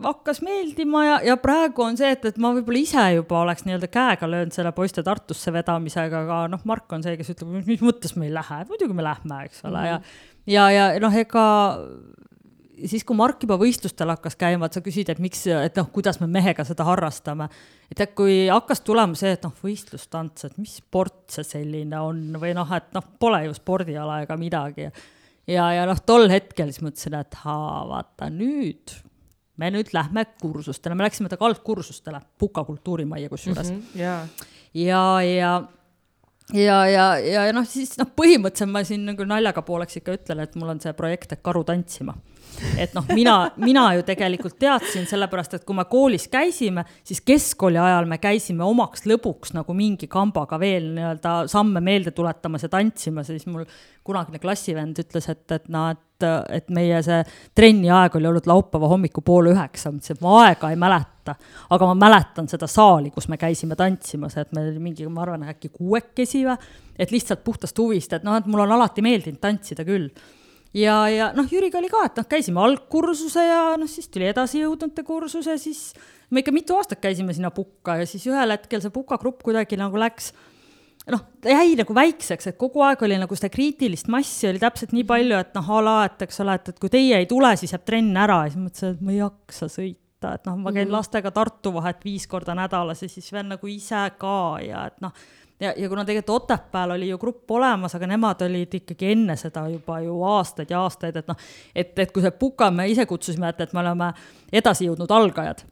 hakkas meeldima ja, ja praegu on see, et, et ma võib-olla ise juba oleks nii-öelda käega löönud selle poiste Tartusse vedamisega, aga noh, Mark on see, kes ütleb, mis mõttes me ei lähe, muidugi me lähme, eks ole mm, -hmm. ja, ja, ja noh, ega siis, kui Mark juba võistlustel hakkas käima, et sa küsid, et miks, et noh, kuidas me mehega seda harrastame. et kui hakkas tulema see, et noh, võistlustants, et mis sport see selline on või noh, et noh, pole ju spordiala ega midagi ja, ja noh, tol hetkel siis mõtlesin, et haa, vaata nüüd, me nüüd lähme kursustele, me läksime temaga algkursustele, Puka kultuurimajja kusjuures mm. -hmm, yeah. ja, ja ja, ja, ja, ja noh, siis noh, põhimõtteliselt ma siin nagu naljaga pooleks ikka ütlen, et mul on see projekt, et karu tantsima et noh, mina, mina ju tegelikult teadsin, sellepärast et kui me koolis käisime, siis keskkooli ajal me käisime omaks lõbuks nagu mingi kambaga veel nii-öelda samme meelde tuletamas ja tantsimas ja siis mul kunagine klassivend ütles, et, et et, et meie see trenni aeg oli olnud laupäeva hommiku poole üheksa, ma ütlesin, et ma aega ei mäleta. aga ma mäletan seda saali, kus me käisime tantsimas, et meil oli mingi, ma arvan, äkki kuuekesi või, et lihtsalt puhtast huvist, et noh, et mul on alati meeldinud tantsida küll ja, ja noh, Jüriga oli ka, et noh, käisime algkursuse ja noh, siis tuli edasijõudnute kursus ja siis me ikka mitu aastat käisime sinna Pukka ja siis ühel hetkel see Puka grupp kuidagi nagu läks noh, ta jäi nagu väikseks, et kogu aeg oli nagu seda kriitilist massi oli täpselt nii palju, et noh, a la, et eks ole, et, et kui teie ei tule, siis jääb trenn ära ja siis mõtlesin, et ma ei jaksa sõita, et noh, ma käin mm. lastega Tartu vahet viis korda nädalas ja siis veel nagu ise ka ja et noh ja, ja kuna tegelikult Otepääl oli ju grupp olemas, aga nemad olid ikkagi enne seda juba ju aastaid ja aastaid, et noh, et, et kui see Puka me ise kutsusime, et, et me oleme edasi jõudnud algajad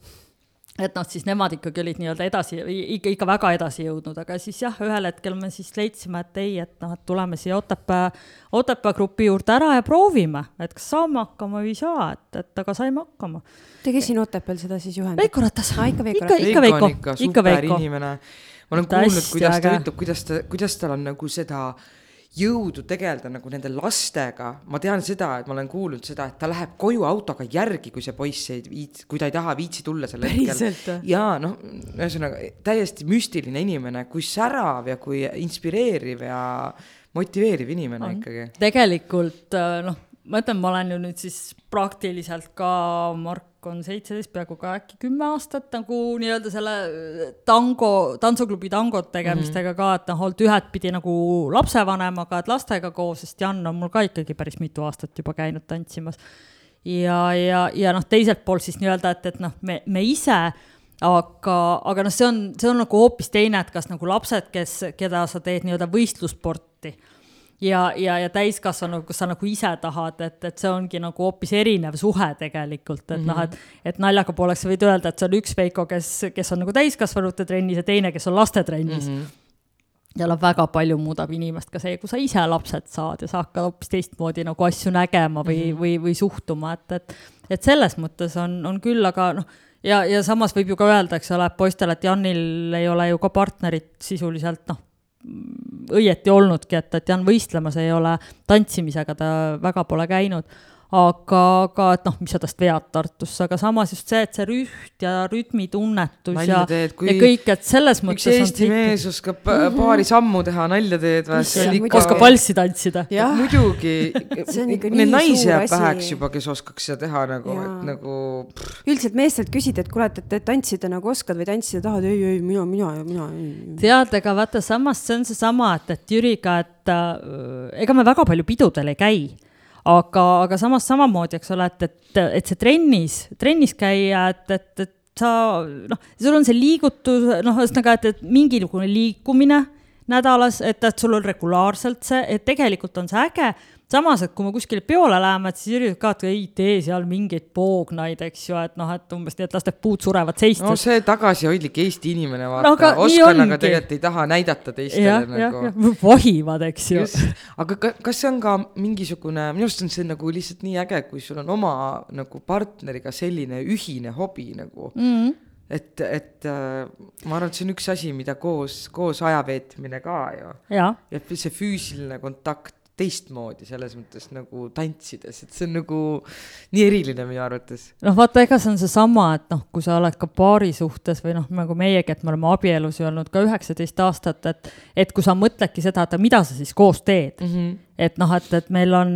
et noh, siis nemad ikkagi olid nii-öelda edasi, ikka, ikka väga edasi jõudnud, aga siis jah, ühel hetkel me siis leidsime, et ei, et noh, et tuleme siia Otepää, Otepää grupi juurde ära ja proovime, et kas saame hakkama või ei saa, et, et aga saime hakkama. Te kes siin Otepääl seda siis juhendab? Veiko Ratas ah,. ikka Veiko Ratas. ikka, ikka Veiko, ikka Veiko. inimene ma olen kuulnud, kuidas ta ütleb, kuidas ta, kuidas tal on nagu seda jõudu tegeleda nagu nende lastega, ma tean seda, et ma olen kuulnud seda, et ta läheb koju autoga järgi, kui see poiss ei viitsi, kui ta ei taha viitsi tulla sel hetkel. jaa, noh, ühesõnaga täiesti müstiline inimene, kui särav ja kui inspireeriv ja motiveeriv inimene on. ikkagi. tegelikult noh, ma ütlen, ma olen ju nüüd siis praktiliselt ka Mark on seitseteist, peaaegu ka äkki kümme aastat nagu nii-öelda selle äh, tango, tantsuklubi tangot tegemistega mm -hmm. ka, et noh, olnud ühtpidi nagu lapsevanemaga, et lastega koos, sest Jan on mul ka ikkagi päris mitu aastat juba käinud tantsimas. ja, ja, ja noh, teiselt poolt siis nii-öelda, et, et noh, me, me ise aga, aga noh, see on, see on nagu hoopis teine, et kas nagu lapsed, kes, keda sa teed nii-öelda võistlussporti ja, ja, ja täiskasvanu, kus sa nagu ise tahad, et, et see ongi nagu hoopis erinev suhe tegelikult, et mm -hmm. noh, et, et naljaga pooleks sa võid öelda, et see on üks Veiko, kes, kes on nagu täiskasvanute trennis ja teine, kes on lastetrennis mm. -hmm ja noh, väga palju muudab inimest ka see, kui sa ise lapsed saad ja sa hakkad hoopis teistmoodi nagu asju nägema või mm, -hmm. või, või suhtuma, et, et, et selles mõttes on, on küll, aga noh, ja, ja samas võib ju ka öelda, eks ole, poistele, et Janil ei ole ju ka partnerit sisuliselt noh õieti olnudki, et, et Jan võistlemas ei ole, tantsimisega ta väga pole käinud. Aga, aga et noh, mis sa tast vead Tartusse, aga samas just see, et see rüht ja rütmitunnetus nalja ja, ja kõik, et selles mõttes üks Eesti mees oskab paari sammu teha, nalja teed või? Ikka... oskab valssi tantsida. muidugi, neid naisi jääb väheks juba, kes oskaks seda teha nagu, et nagu. üldiselt meestelt küsida, et kuule, et, et tantsida nagu oskad või tantsida tahad, ei, ei, mina, mina, mina. tead, aga vaata samas see on seesama, et, et Jüriga, et äh, ega me väga palju pidudel ei käi aga, aga samas samamoodi, eks ole, et, et, et see trennis, trennis käia, et, et, et sa noh, sul on see liigutus, noh, ühesõnaga, et, et mingisugune liikumine nädalas, et, et sul on regulaarselt see, et tegelikult on see äge samas, et kui me kuskile peole läheme, et siis Jüri ka, et ei tee seal mingeid poognaid, eks ju, et noh, et umbes nii, et las need puud surevad seistes. no see tagasihoidlik Eesti inimene, vaata no,, oskan, aga tegelikult ei taha näidata teistele ja, nagu. vahivad, eks ju. aga ka, kas see on ka mingisugune, minu arust on see nagu lihtsalt nii äge, kui sul on oma nagu partneriga selline ühine hobi nagu mm. -hmm et, et äh, ma arvan, et see on üks asi, mida koos, koos aja veetmine ka ju. ja see füüsiline kontakt teistmoodi selles mõttes nagu tantsides, et see on nagu nii eriline minu arvates. noh, vaata, ega see on seesama, et noh, kui sa oled ka paari suhtes või noh, nagu meiegi, et me oleme abielus ju olnud ka üheksateist aastat, et et kui sa mõtledki seda, et mida sa siis koos teed mm, -hmm. et noh, et, et meil on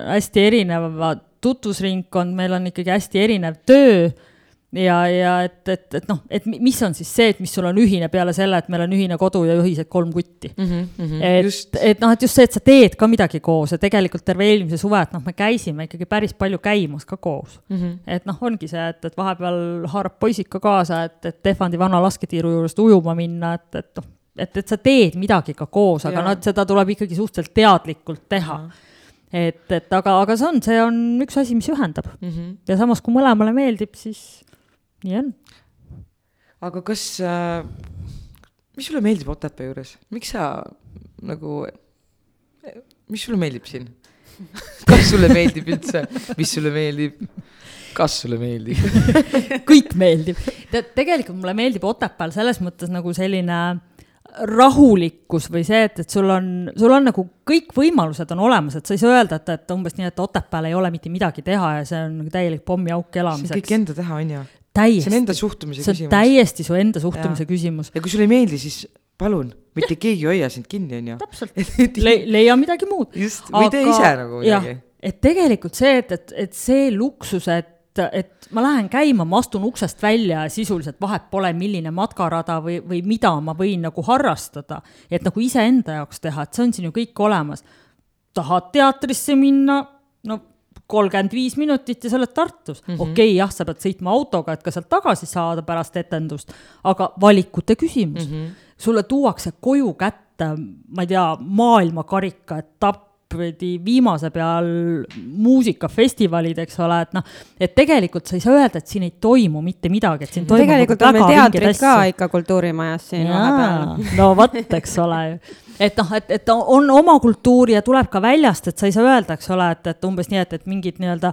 hästi erinevad tutvusringkond, meil on ikkagi hästi erinev töö ja, ja et, et, et noh, et mis on siis see, et mis sul on ühine peale selle, et meil on ühine kodu ja ühised kolm kutti mm. -hmm, mm -hmm, et, et noh, et just see, et sa teed ka midagi koos ja tegelikult terve eelmise suve, et noh, me käisime ikkagi päris palju käimas ka koos mm. -hmm. et noh, ongi see, et, et vahepeal haarab poisid ka kaasa, et, et Tehvandi vana lasketiiru juurest ujuma minna, et, et noh, et, et sa teed midagi ka koos, aga noh, et seda tuleb ikkagi suhteliselt teadlikult teha mm. -hmm et, et aga, aga see on, see on üks asi, mis ühendab mm. -hmm. ja samas, kui mõlemale meeldib, siis nii on. aga kas äh,, mis sulle meeldib Otepää juures, miks sa nagu, mis sulle meeldib siin kas sulle meeldib üldse, mis sulle meeldib? kas sulle meeldib kõik meeldib. tead, tegelikult mulle meeldib Otepääl selles mõttes nagu selline rahulikkus või see, et, et sul on, sul on nagu kõik võimalused on olemas, et sa ei saa öelda, et, et umbes nii, et Otepääl ei ole mitte midagi teha ja see on nagu täielik pommiauk elamiseks. kõik enda teha, on ju täiesti. see on enda suhtumise küsimus. see on täiesti su enda suhtumise ja. küsimus. ja kui sulle ei meeldi, siis palun, mitte ja. keegi ei hoia sind kinni, onju. täpselt Le, leia midagi muud. just, või tee ise nagu midagi. et tegelikult see, et, et, et see luksus, et et ma lähen käima, ma astun uksest välja ja sisuliselt vahet pole, milline matkarada või, või mida ma võin nagu harrastada. et nagu iseenda jaoks teha, et see on siin ju kõik olemas. tahad teatrisse minna, no kolmkümmend viis minutit ja sa oled Tartus mm -hmm.. okei okay,, jah, sa pead sõitma autoga, et ka sealt tagasi saada pärast etendust, aga valikute küsimus mm. -hmm. sulle tuuakse koju kätte, ma ei tea, maailmakarika etapp, viimase peal muusikafestivalid, eks ole, et noh, et tegelikult sa ei saa öelda, et siin ei toimu mitte midagi, et siin toimub tegelikult on meil teatrid ka ikka kultuurimajas siin vahepeal. no vot, eks ole et noh, et, et on oma kultuuri ja tuleb ka väljast, et sa ei saa öelda, eks ole, et, et umbes nii, et, et mingit nii-öelda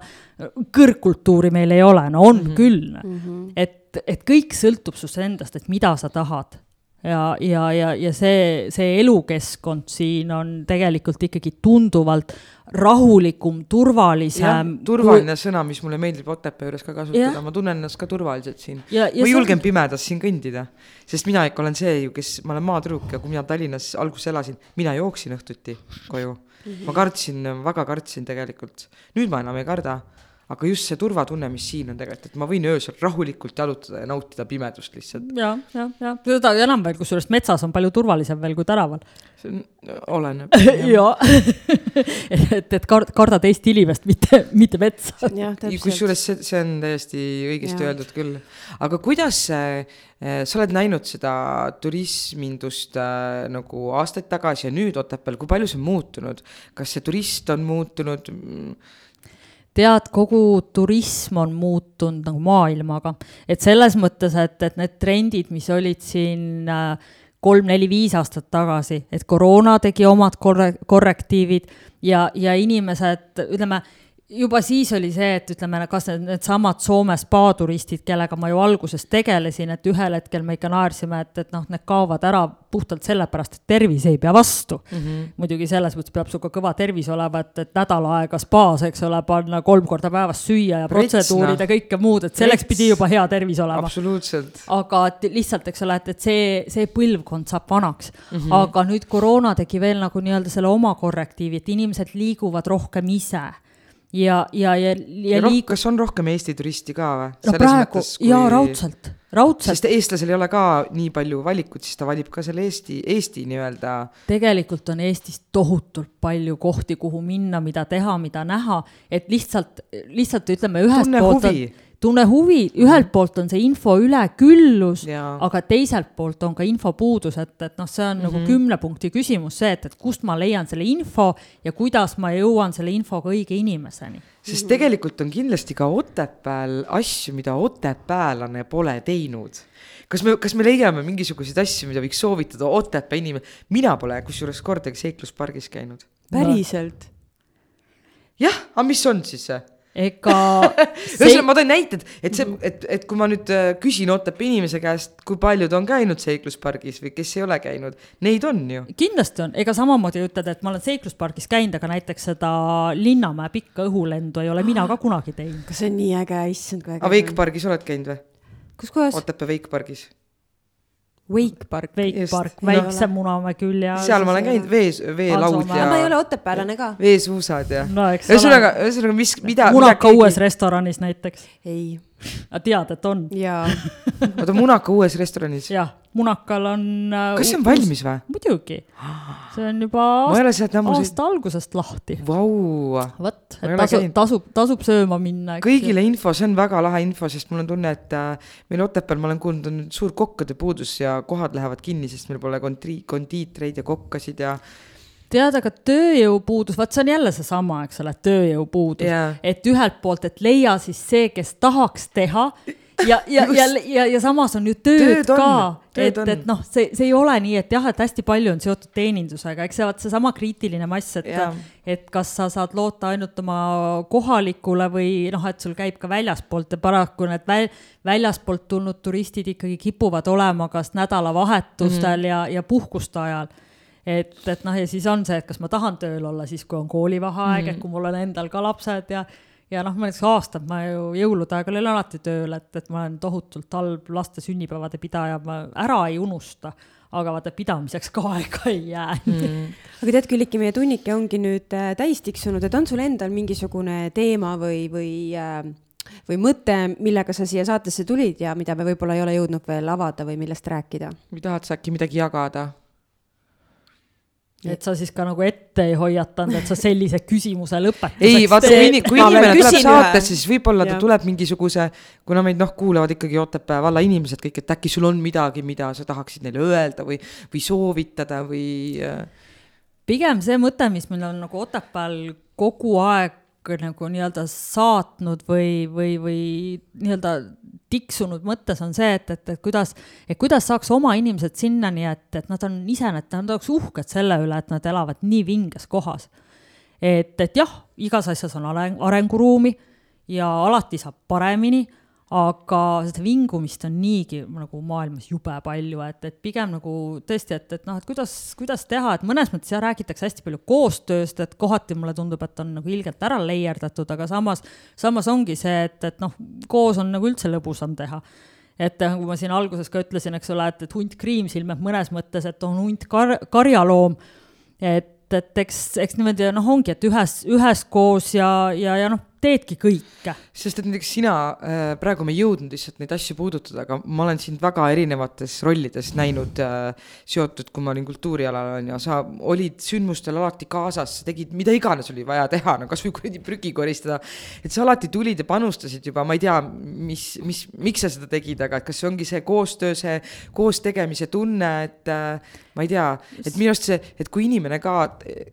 kõrgkultuuri meil ei ole, no on mm -hmm. küll mm. -hmm. et, et kõik sõltub sinust endast, et mida sa tahad ja, ja, ja, ja see, see elukeskkond siin on tegelikult ikkagi tunduvalt rahulikum, turvalisem. turvaline kui... sõna, mis mulle meeldib Otepää juures ka kasutada, ma tunnen ennast ka turvaliselt siin. ma julgen on... pimedas siin kõndida, sest mina ikka olen see ju, kes, ma olen maatüdruk ja kui mina Tallinnas alguses elasin, mina jooksin õhtuti koju ma kartsin, väga kartsin tegelikult, nüüd ma enam ei karda aga just see turvatunne, mis siin on tegelikult, et ma võin öösel rahulikult jalutada ja nautida pimedust lihtsalt. ja, ja, ja seda enam veel, kusjuures metsas on palju turvalisem veel kui tänaval. see on, oleneb. jaa et, et kard-, kardad Eesti inimest, mitte, mitte metsa. kusjuures see, see on täiesti õigesti ja. öeldud küll. aga kuidas see eh, sa oled näinud seda turismindust äh, nagu aastaid tagasi ja nüüd Otepääl, kui palju see on muutunud, kas see turist on muutunud? Tead, kogu turism on muutunud nagu maailmaga. et selles mõttes, et, et need trendid, mis olid siin äh, kolm-neli-viis aastat tagasi, et koroona tegi omad korre-, korrektiivid ja, ja inimesed, ütleme, juba siis oli see, et ütleme, kas need, needsamad Soome spaaturistid, kellega ma ju alguses tegelesin, et ühel hetkel me ikka naersime, et, et noh, need kaovad ära puhtalt sellepärast, et tervis ei pea vastu mm. -hmm. muidugi selles mõttes peab sul ka kõva tervis olema, et, et nädal aega spaas, eks ole, panna kolm korda päevas süüa ja protseduurid ja kõike muud, et selleks Rets. pidi juba hea tervis olema. absoluutselt. aga et lihtsalt, eks ole, et, et see, see põlvkond saab vanaks mm. -hmm. aga nüüd koroona tegi veel nagu nii-öelda selle oma korrektiivi, et inimesed liiguvad rohkem ise ja, ja, ja, ja, liik-. kas on rohkem Eesti turisti ka või? no praegu, kui... jaa, raudselt, raudselt. sest eestlasel ei ole ka nii palju valikut, siis ta valib ka selle Eesti, Eesti nii-öelda. tegelikult on Eestis tohutult palju kohti, kuhu minna, mida teha, mida näha, et lihtsalt, lihtsalt ütleme ühest poolt on tunne huvi, ühelt poolt on see info üleküllus, aga teiselt poolt on ka infopuudus, et, et noh, see on mm -hmm. nagu mhm. kümne punkti küsimus, see, et, et kust ma leian selle info ja kuidas ma jõuan selle infoga õige inimeseni. sest tegelikult on kindlasti ka Otepääl asju, mida otepäällane pole teinud kas me, kas me leiame mingisuguseid asju, mida võiks soovitada Otepää inimene, mina pole kusjuures kordagi seikluspargis käinud. päriselt jah, aga mis on siis see? Ega ühesõnaga, ma tõin näited, et see, et, et kui ma nüüd äh, küsin Otepää inimese käest, kui paljud on käinud seikluspargis või kes ei ole käinud, neid on ju. kindlasti on, ega samamoodi ütled, et ma olen seikluspargis käinud, aga näiteks seda Linnamäe pikka õhulendu ei ole mina ka kunagi teinud. kas see on nii äge, issand kui äge. aga Veikpargis oled käinud või? kus kohas? Otepää Veikpargis Wake Park. Wake Park, väikse no, Munamäe küll ja. seal ma olen käinud, vees, veelaud ja. ma ei ole Otepäällane ka. veesuusad ja no,. ühesõnaga, ühesõnaga, mis, mida. Munaka keegi... uues restoranis näiteks. ei. Aga tead, et on? jaa. oota, Munaka uues restoranis? jah, Munakal on äh,. kas see on valmis või? muidugi. see on juba aasta, aasta algusest lahti. Vau. vot, et tasub, tasub, tasub sööma minna. kõigile info, see on väga lahe info, sest mul on tunne, et äh, meil Otepääl, ma olen kuulnud, on suur kokkade puudus ja kohad lähevad kinni, sest meil pole kontri-, kondiitreid ja kokkasid ja tead, aga tööjõupuudus, vaat see on jälle seesama, eks ole, tööjõupuudus. Yeah., et ühelt poolt, et leia siis see, kes tahaks teha ja, ja, ja, ja, ja samas on ju tööd, tööd ka, et, et noh, see, see ei ole nii, et jah, et hästi palju on seotud teenindusega, eks see vaat seesama kriitiline mass, et, et kas sa saad loota ainult oma kohalikule või noh, et sul käib ka väljaspoolt ja paraku need väl, väljaspoolt tulnud turistid ikkagi kipuvad olema kas nädalavahetustel mm -hmm. ja, ja puhkuste ajal et, et noh, ja siis on see, et kas ma tahan tööl olla siis, kui on koolivaheaeg mm, -hmm. et kui mul on endal ka lapsed ja ja noh, ma näiteks aastad ma ju jõulude aeg olin alati tööl, et, et ma olen tohutult halb laste sünnipäevade pidaja, ma ära ei unusta, aga vaata, pidamiseks ka aega ei jää mm.. aga tead, Külliki, meie tunnike ongi nüüd äh, täis tiksunud, et on sul endal mingisugune teema või, või äh, või mõte, millega sa siia saatesse tulid ja mida me võib-olla ei ole jõudnud veel avada või millest rääkida? või tahad sa äkki midagi jagada? Et sa siis ka nagu ette ei hoiatanud, et sa sellise küsimuse lõpetuseks. ei, vaata, kui, in, kui inimene tuleb saatesse, siis võib-olla ta tuleb mingisuguse, kuna meid noh, kuulavad ikkagi Otepää valla inimesed kõik, et äkki sul on midagi, mida sa tahaksid neile öelda või, või soovitada või. Äh, pigem see mõte, mis meil on nagu Otepääl kogu aeg nagu nii-öelda saatnud või, või, või nii-öelda tiksunud mõttes on see, et, et, et kuidas, et kuidas saaks oma inimesed sinnani, et, et nad on ise, et nad oleks uhked selle üle, et nad elavad nii vinges kohas. et, et jah, igas asjas on areng, arenguruumi ja alati saab paremini aga seda vingumist on niigi nagu maailmas jube palju, et, et pigem nagu tõesti, et, et noh, et kuidas, kuidas teha, et mõnes mõttes jah, räägitakse hästi palju koostööst, et kohati mulle tundub, et on nagu ilgelt ära leierdatud, aga samas, samas ongi see, et, et noh, koos on nagu üldse lõbusam teha. Et nagu ma siin alguses ka ütlesin, eks ole, et, et hunt kriimsilm, et mõnes mõttes, et on hunt kar-, karjaloom, et et eks, eks niimoodi noh, ongi, et ühes, üheskoos ja, ja, ja noh, teedki kõike. sest et näiteks sina äh,, praegu me ei jõudnud lihtsalt neid asju puudutada, aga ma olen sind väga erinevates rollides näinud äh, seotud, kui ma olin kultuurialal on ju, sa olid sündmustel alati kaasas, sa tegid mida iganes oli vaja teha, no kasvõi kuradi prügi koristada. et sa alati tulid ja panustasid juba, ma ei tea, mis, mis, miks sa seda tegid, aga et kas see ongi see koostöö, see koos tegemise tunne, et äh, ma ei tea, et minu arust see, et kui inimene ka,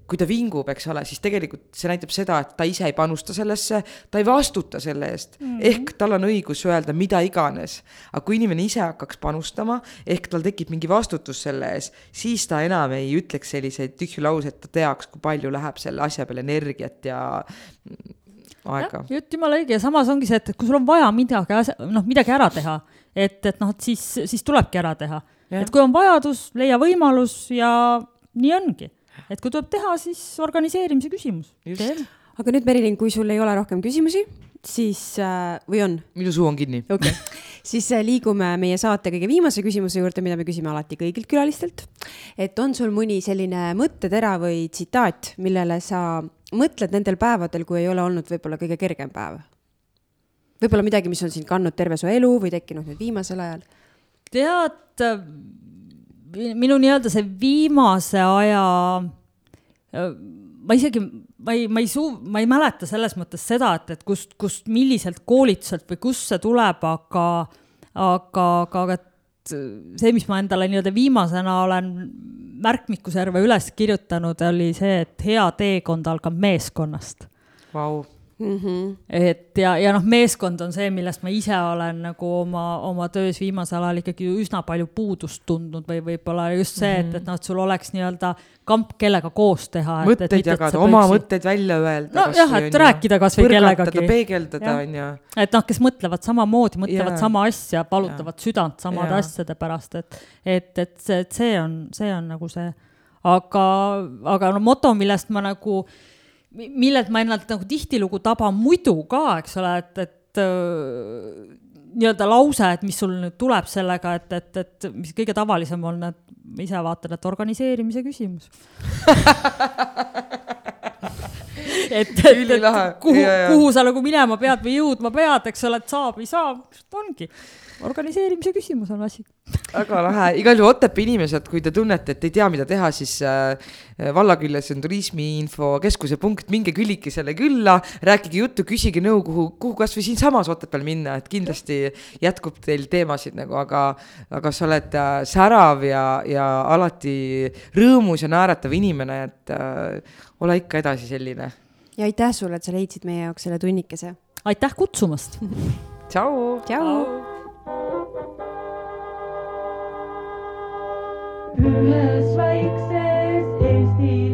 kui ta vingub, eks ole, siis tegelikult see näitab seda, et ta ise ei panusta sellesse, ta ei vastuta selle eest mm. -hmm. ehk tal on õigus öelda mida iganes. aga kui inimene ise hakkaks panustama, ehk tal tekib mingi vastutus selle ees, siis ta enam ei ütleks selliseid tühju lauseid, ta teaks, kui palju läheb selle asja peale energiat ja aega. jutt jumala õige ja samas ongi see, et kui sul on vaja midagi, noh, midagi ära teha, et, et noh, et siis, siis tulebki ära teha. et kui on vajadus, leia võimalus ja nii ongi. et kui tuleb teha, siis organiseerimise küsimus. Aga nüüd, Merilin, kui sul ei ole rohkem küsimusi, siis äh, või on? minu suu on kinni. okei okay. siis äh, liigume meie saate kõige viimase küsimuse juurde, mida me küsime alati kõigilt külalistelt. et on sul mõni selline mõttetera või tsitaat, millele sa mõtled nendel päevadel, kui ei ole olnud võib-olla kõige kergem päev? võib-olla midagi, mis on sind kandnud terve su elu või tekkinud nüüd viimasel ajal? tead, minu nii-öelda see viimase aja, ma isegi, ma ei, ma ei suu-, ma ei mäleta selles mõttes seda, et, et kust, kust, milliselt koolituselt või kust see tuleb, aga, aga, aga, aga see, mis ma endale nii-öelda viimasena olen märkmikuserva üles kirjutanud, oli see, et hea teekond algab meeskonnast. Wow mm. -hmm. et ja, ja noh, meeskond on see, millest ma ise olen nagu oma, oma töös viimasel ajal ikkagi üsna palju puudust tundnud või võib-olla just see, et, et noh, et sul oleks nii-öelda kamp, kellega koos teha. mõtteid jagada, oma püksi... mõtteid välja öelda. nojah, et rääkida kasvõi kellegagi. peegeldada, on ju. et noh, kes mõtlevad samamoodi, mõtlevad ja. sama asja, valutavad ja. südant samade ja. asjade pärast, et, et, et see, et see on, see on nagu see. aga, aga no moto, millest ma nagu äh, millelt ma ennalt nagu tihtilugu taban muidu ka, eks ole, et, et äh, nii-öelda lause, et mis sul nüüd tuleb sellega, et, et, et mis kõige tavalisem on, et ise vaatad, et organiseerimise küsimus. Et, et, et kuhu, kuhu sa nagu minema pead või jõudma pead, eks ole, et saab või saab, ongi organiseerimise küsimus on asi. väga lahe, igal juhul Otepää inimesed, kui te tunnete, et ei tea, mida teha, siis äh, valla küljes on turismiinfokeskuse punkt, minge küllikesele külla, rääkige juttu, küsige nõu, kuhu, kuhu kasvõi siinsamas Otepääl minna, et kindlasti jätkub teil teemasid nagu, aga, aga sa oled äh, särav ja, ja alati rõõmus ja naeratav inimene, et äh, ole ikka edasi selline. ja aitäh sulle, et sa leidsid meie jaoks selle tunnikese. aitäh kutsumast tšau. tšau. Ühes väikses Eesti linnas,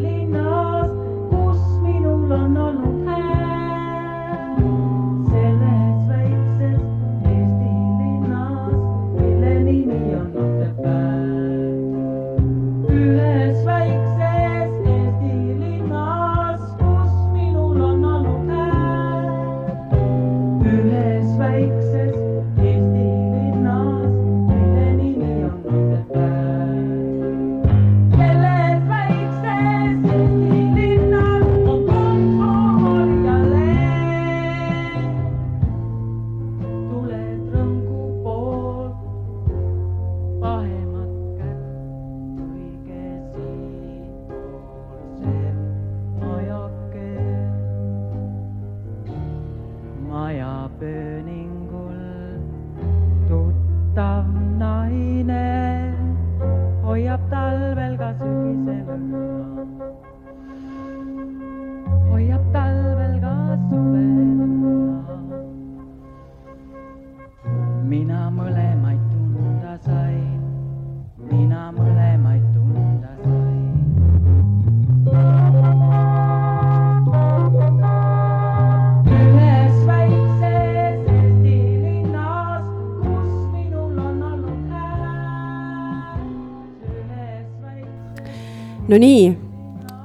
väikses Nonii,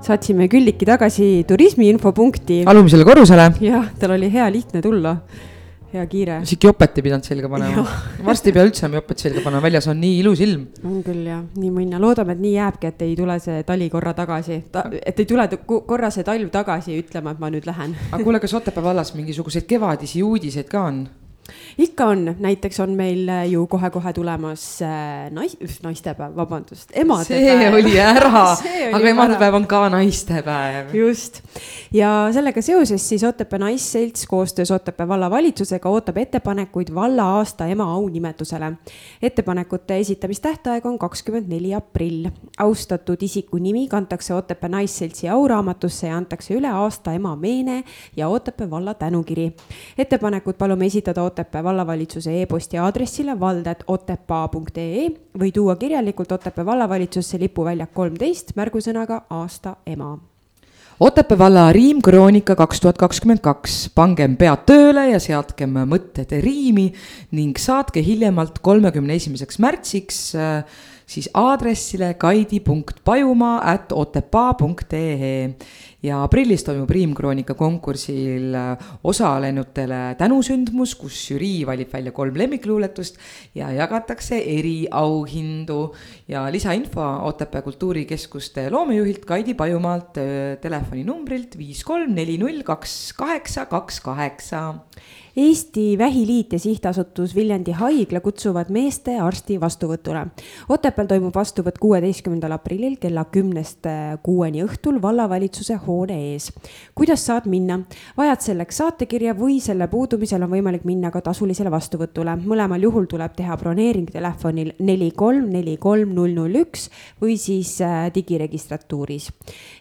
saatsime Külliki tagasi turismiinfopunkti. alumisele korrusele. jah, tal oli hea lihtne tulla, hea kiire. isegi jopet ei pidanud selga panema. varsti ei pea üldse enam jopet selga panema, väljas on nii ilus ilm. on küll jah, nii mõnna, loodame, et nii jääbki, et ei tule see tali korra tagasi Ta,, et ei tule korra see talv tagasi ütlema, et ma nüüd lähen. aga kuule, kas Otepää vallas mingisuguseid kevadisi uudiseid ka on? Ikka on, näiteks on meil ju kohe-kohe tulemas äh, nais-, naistepäev, vabandust, emadepäev. see oli ära aga emadepäev on ka naistepäev. just ja sellega seoses siis Otepää Naisselts koostöös Otepää vallavalitsusega ootab ettepanekuid valla aasta ema aunimetusele. ettepanekute esitamistähtaeg on kakskümmend neli aprill. austatud isiku nimi kantakse Otepää Naisseltsi auraamatusse ja antakse üle aasta ema meene ja Otepää valla tänukiri. ettepanekud palume esitada Otepää vallavalitsuse e-posti aadressile vald.otepaa.ee või tuua kirjalikult Otepää vallavalitsusse lipuväljak kolmteist märgusõnaga aasta ema Otepää valla riimkroonika kaks tuhat kakskümmend kaks, pangem pead tööle ja seadkem mõtted riimi ning saatke hiljemalt kolmekümne esimeseks märtsiks äh, siis aadressile kaidi.pajumaa at otepaa.ee ja aprillis toimub Riimkroonika konkursil äh, osalenutele tänusündmus, kus žürii valib välja kolm lemmikluuletust ja jagatakse eriauhindu. ja lisainfo Otepää Kultuurikeskuste loomejuhilt Kaidi Pajumaalt äh, telefoninumbrilt viis kolm neli null kaks kaheksa kaks kaheksa Eesti Vähiliit ja sihtasutus Viljandi Haigla kutsuvad meeste arsti vastuvõtule. Otepääl toimub vastuvõtt kuueteistkümnendal aprillil kella kümnest kuueni õhtul vallavalitsuse hoone ees. kuidas saad minna? vajad selleks saatekirja või selle puudumisel on võimalik minna ka tasulisele vastuvõtule. mõlemal juhul tuleb teha broneering telefonil neli kolm neli kolm null null üks või siis äh, digiregistratuuris.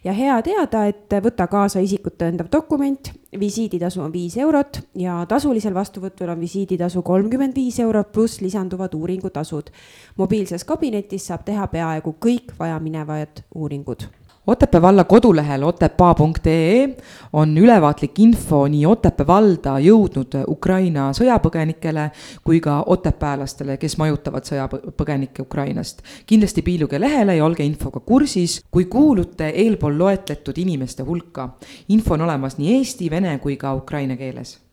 ja hea teada, et võta kaasa isikut tõendav dokument visiiditasu on viis eurot ja tasulisel vastuvõtul on visiiditasu kolmkümmend viis eurot pluss lisanduvad uuringutasud. mobiilses kabinetis saab teha peaaegu kõik vajaminevad uuringud Otepää valla kodulehel otepaa.ee on ülevaatlik info nii Otepää valda jõudnud Ukraina sõjapõgenikele kui ka otepäälastele, kes majutavad sõjapõgenikke Ukrainast. kindlasti piiluge lehele ja olge infoga kursis, kui kuulute eelpool loetletud inimeste hulka. info on olemas nii eesti, vene kui ka ukraina keeles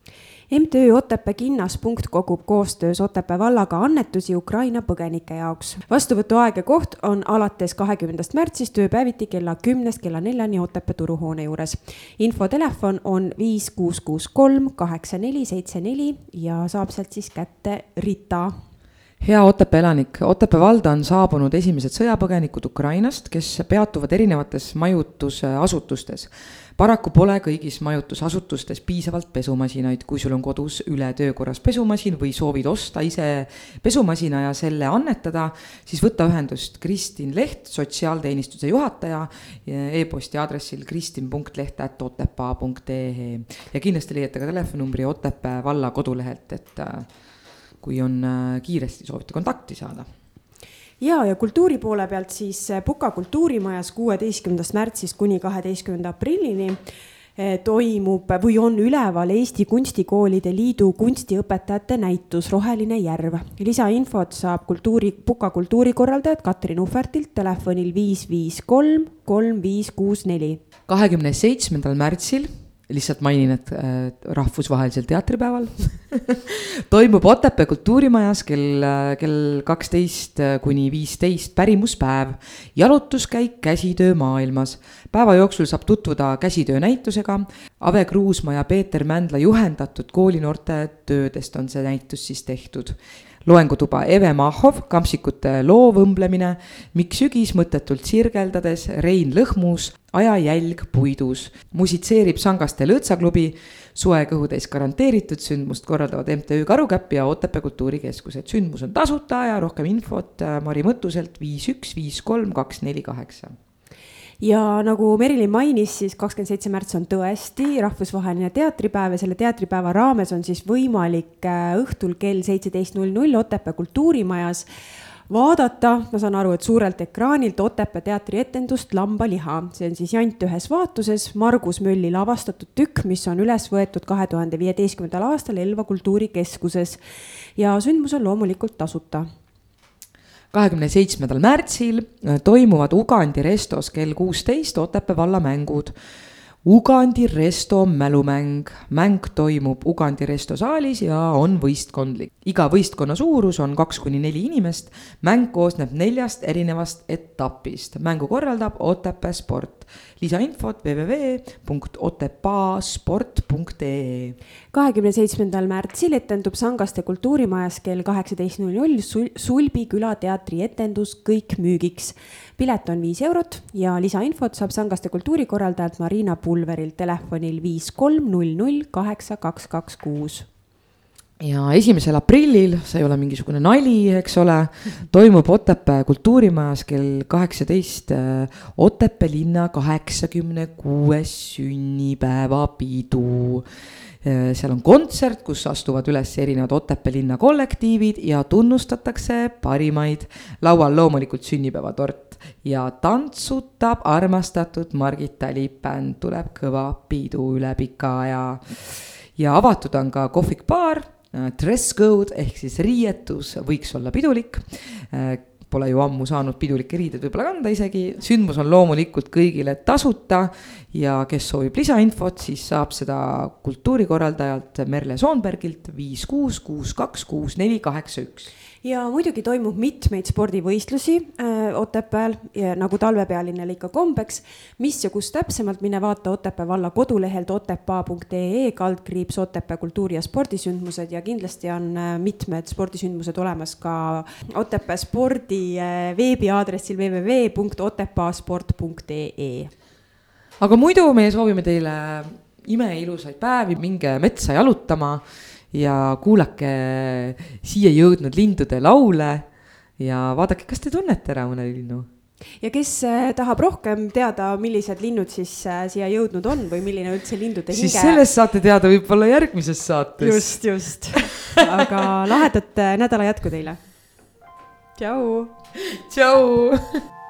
MTÜ Otepää kinnas.punkt kogub koostöös Otepää vallaga annetusi Ukraina põgenike jaoks. vastuvõtuaeg ja koht on alates kahekümnendast märtsist ööpäeviti kella kümnest kella neljani Otepää turuhoone juures. infotelefon on viis kuus kuus kolm kaheksa neli seitse neli ja saab sealt siis kätte Rita hea Otepää elanik, Otepää valda on saabunud esimesed sõjapõgenikud Ukrainast, kes peatuvad erinevates majutusasutustes. Paraku pole kõigis majutusasutustes piisavalt pesumasinaid, kui sul on kodus üle töökorras pesumasin või soovid osta ise pesumasina ja selle annetada, siis võta ühendust Kristin Leht, sotsiaalteenistuse juhataja e, e-posti aadressil kristin.leht.otepaa.ee ja kindlasti leiate ka telefonnumbri Otepää valla kodulehelt, et äh, kui on äh, kiiresti soovite kontakti saada ja, ja kultuuri poole pealt siis eh, Puka kultuurimajas kuueteistkümnendast märtsist kuni kaheteistkümnenda aprillini eh, toimub või on üleval Eesti Kunstikoolide Liidu kunstiõpetajate näitus Roheline järv. lisainfot saab kultuuri, Puka kultuurikorraldajat Katrin Uhvertilt telefonil viis, viis, kolm, kolm, viis, kuus, neli. kahekümne seitsmendal märtsil lihtsalt mainin, et rahvusvahelisel teatripäeval toimub Otepää kultuurimajas kell, kell kaksteist kuni viisteist pärimuspäev, jalutuskäik käsitöö maailmas. päeva jooksul saab tutvuda käsitöönäitusega. Ave Kruusmaa ja Peeter Mändla juhendatud koolinoorte töödest on see näitus siis tehtud loengutuba Eve Mahov, Kampsikute loovõmblemine, Miks sügis mõttetult sirgeldades, Rein Lõhmus, ajajälg puidus, musitseerib Sangaste lõõtsaklubi, suvekõhutäis garanteeritud sündmust korraldavad MTÜ Karukäpp ja Otepää Kultuurikeskused. sündmus on tasuta ja rohkem infot äh, Mari Mõttuselt viis üks viis kolm kaks neli kaheksa ja nagu Merilin mainis, siis kakskümmend seitse märts on tõesti rahvusvaheline teatripäev ja selle teatripäeva raames on siis võimalik äh, õhtul kell seitseteist null null Otepää kultuurimajas vaadata, ma saan aru, et suurelt ekraanilt Otepää teatrietendust Lambaliha. see on siis Jant ühes vaatuses, Margus Mölli lavastatud tükk, mis on üles võetud kahe tuhande viieteistkümnendal aastal Elva kultuurikeskuses. ja sündmus on loomulikult tasuta kahekümne seitsmendal märtsil äh, toimuvad Ugandi restos kell kuusteist Otepää valla mängud. Ugandi resto mälumäng, mäng toimub Ugandi resto saalis ja on võistkondlik. iga võistkonna suurus on kaks kuni neli inimest. mäng koosneb neljast erinevast etapist, mängu korraldab Otepää Sport lisainfot www.otepaasport.ee. kahekümne seitsmendal märtsil etendub Sangaste kultuurimajas kell kaheksateist null null Sulbi külateatri etendus Kõik müügiks. pilet on viis eurot ja lisainfot saab Sangaste kultuurikorraldajalt Marina Pulverilt telefonil viis kolm null null kaheksa kaks kaks kuus ja esimesel aprillil, see ei ole mingisugune nali, eks ole, toimub Otepää kultuurimajas kell kaheksateist äh, Otepää linna kaheksakümne kuues sünnipäevapidu. Äh, seal on kontsert, kus astuvad üles erinevad Otepää linna kollektiivid ja tunnustatakse parimaid. laual loomulikult sünnipäevatort ja tantsutab armastatud Margit Tali bänd, tuleb kõva pidu üle pika aja. ja avatud on ka kohvikbaar, dress code ehk siis riietus võiks olla pidulik. Pole ju ammu saanud pidulikke riideid võib-olla kanda isegi, sündmus on loomulikult kõigile tasuta ja kes soovib lisainfot, siis saab seda kultuurikorraldajalt Merle Soonbergilt viis kuus kuus kaks kuus neli kaheksa üks ja muidugi toimub mitmeid spordivõistlusi äh, Otepääl, nagu talvepealinnal ikka kombeks. mis ja kus täpsemalt, mine vaata Otepää valla kodulehelt otepaa.ee kaldkriips Otepää kultuuri- ja spordisündmused ja kindlasti on äh, mitmed spordisündmused olemas ka Otepää spordi äh, veebiaadressil www.otepaasport.ee. aga muidu meie soovime teile imeilusaid päevi, minge metsa jalutama ja kuulake siia jõudnud lindude laule ja vaadake, kas te tunnete ära mõne linnu ja kes äh, tahab rohkem teada, millised linnud siis äh, siia jõudnud on või milline üldse lindude hinge. siis sellest saate teada võib-olla järgmises saates. just, just. aga lahedat äh, nädala jätku teile. tšau. tšau.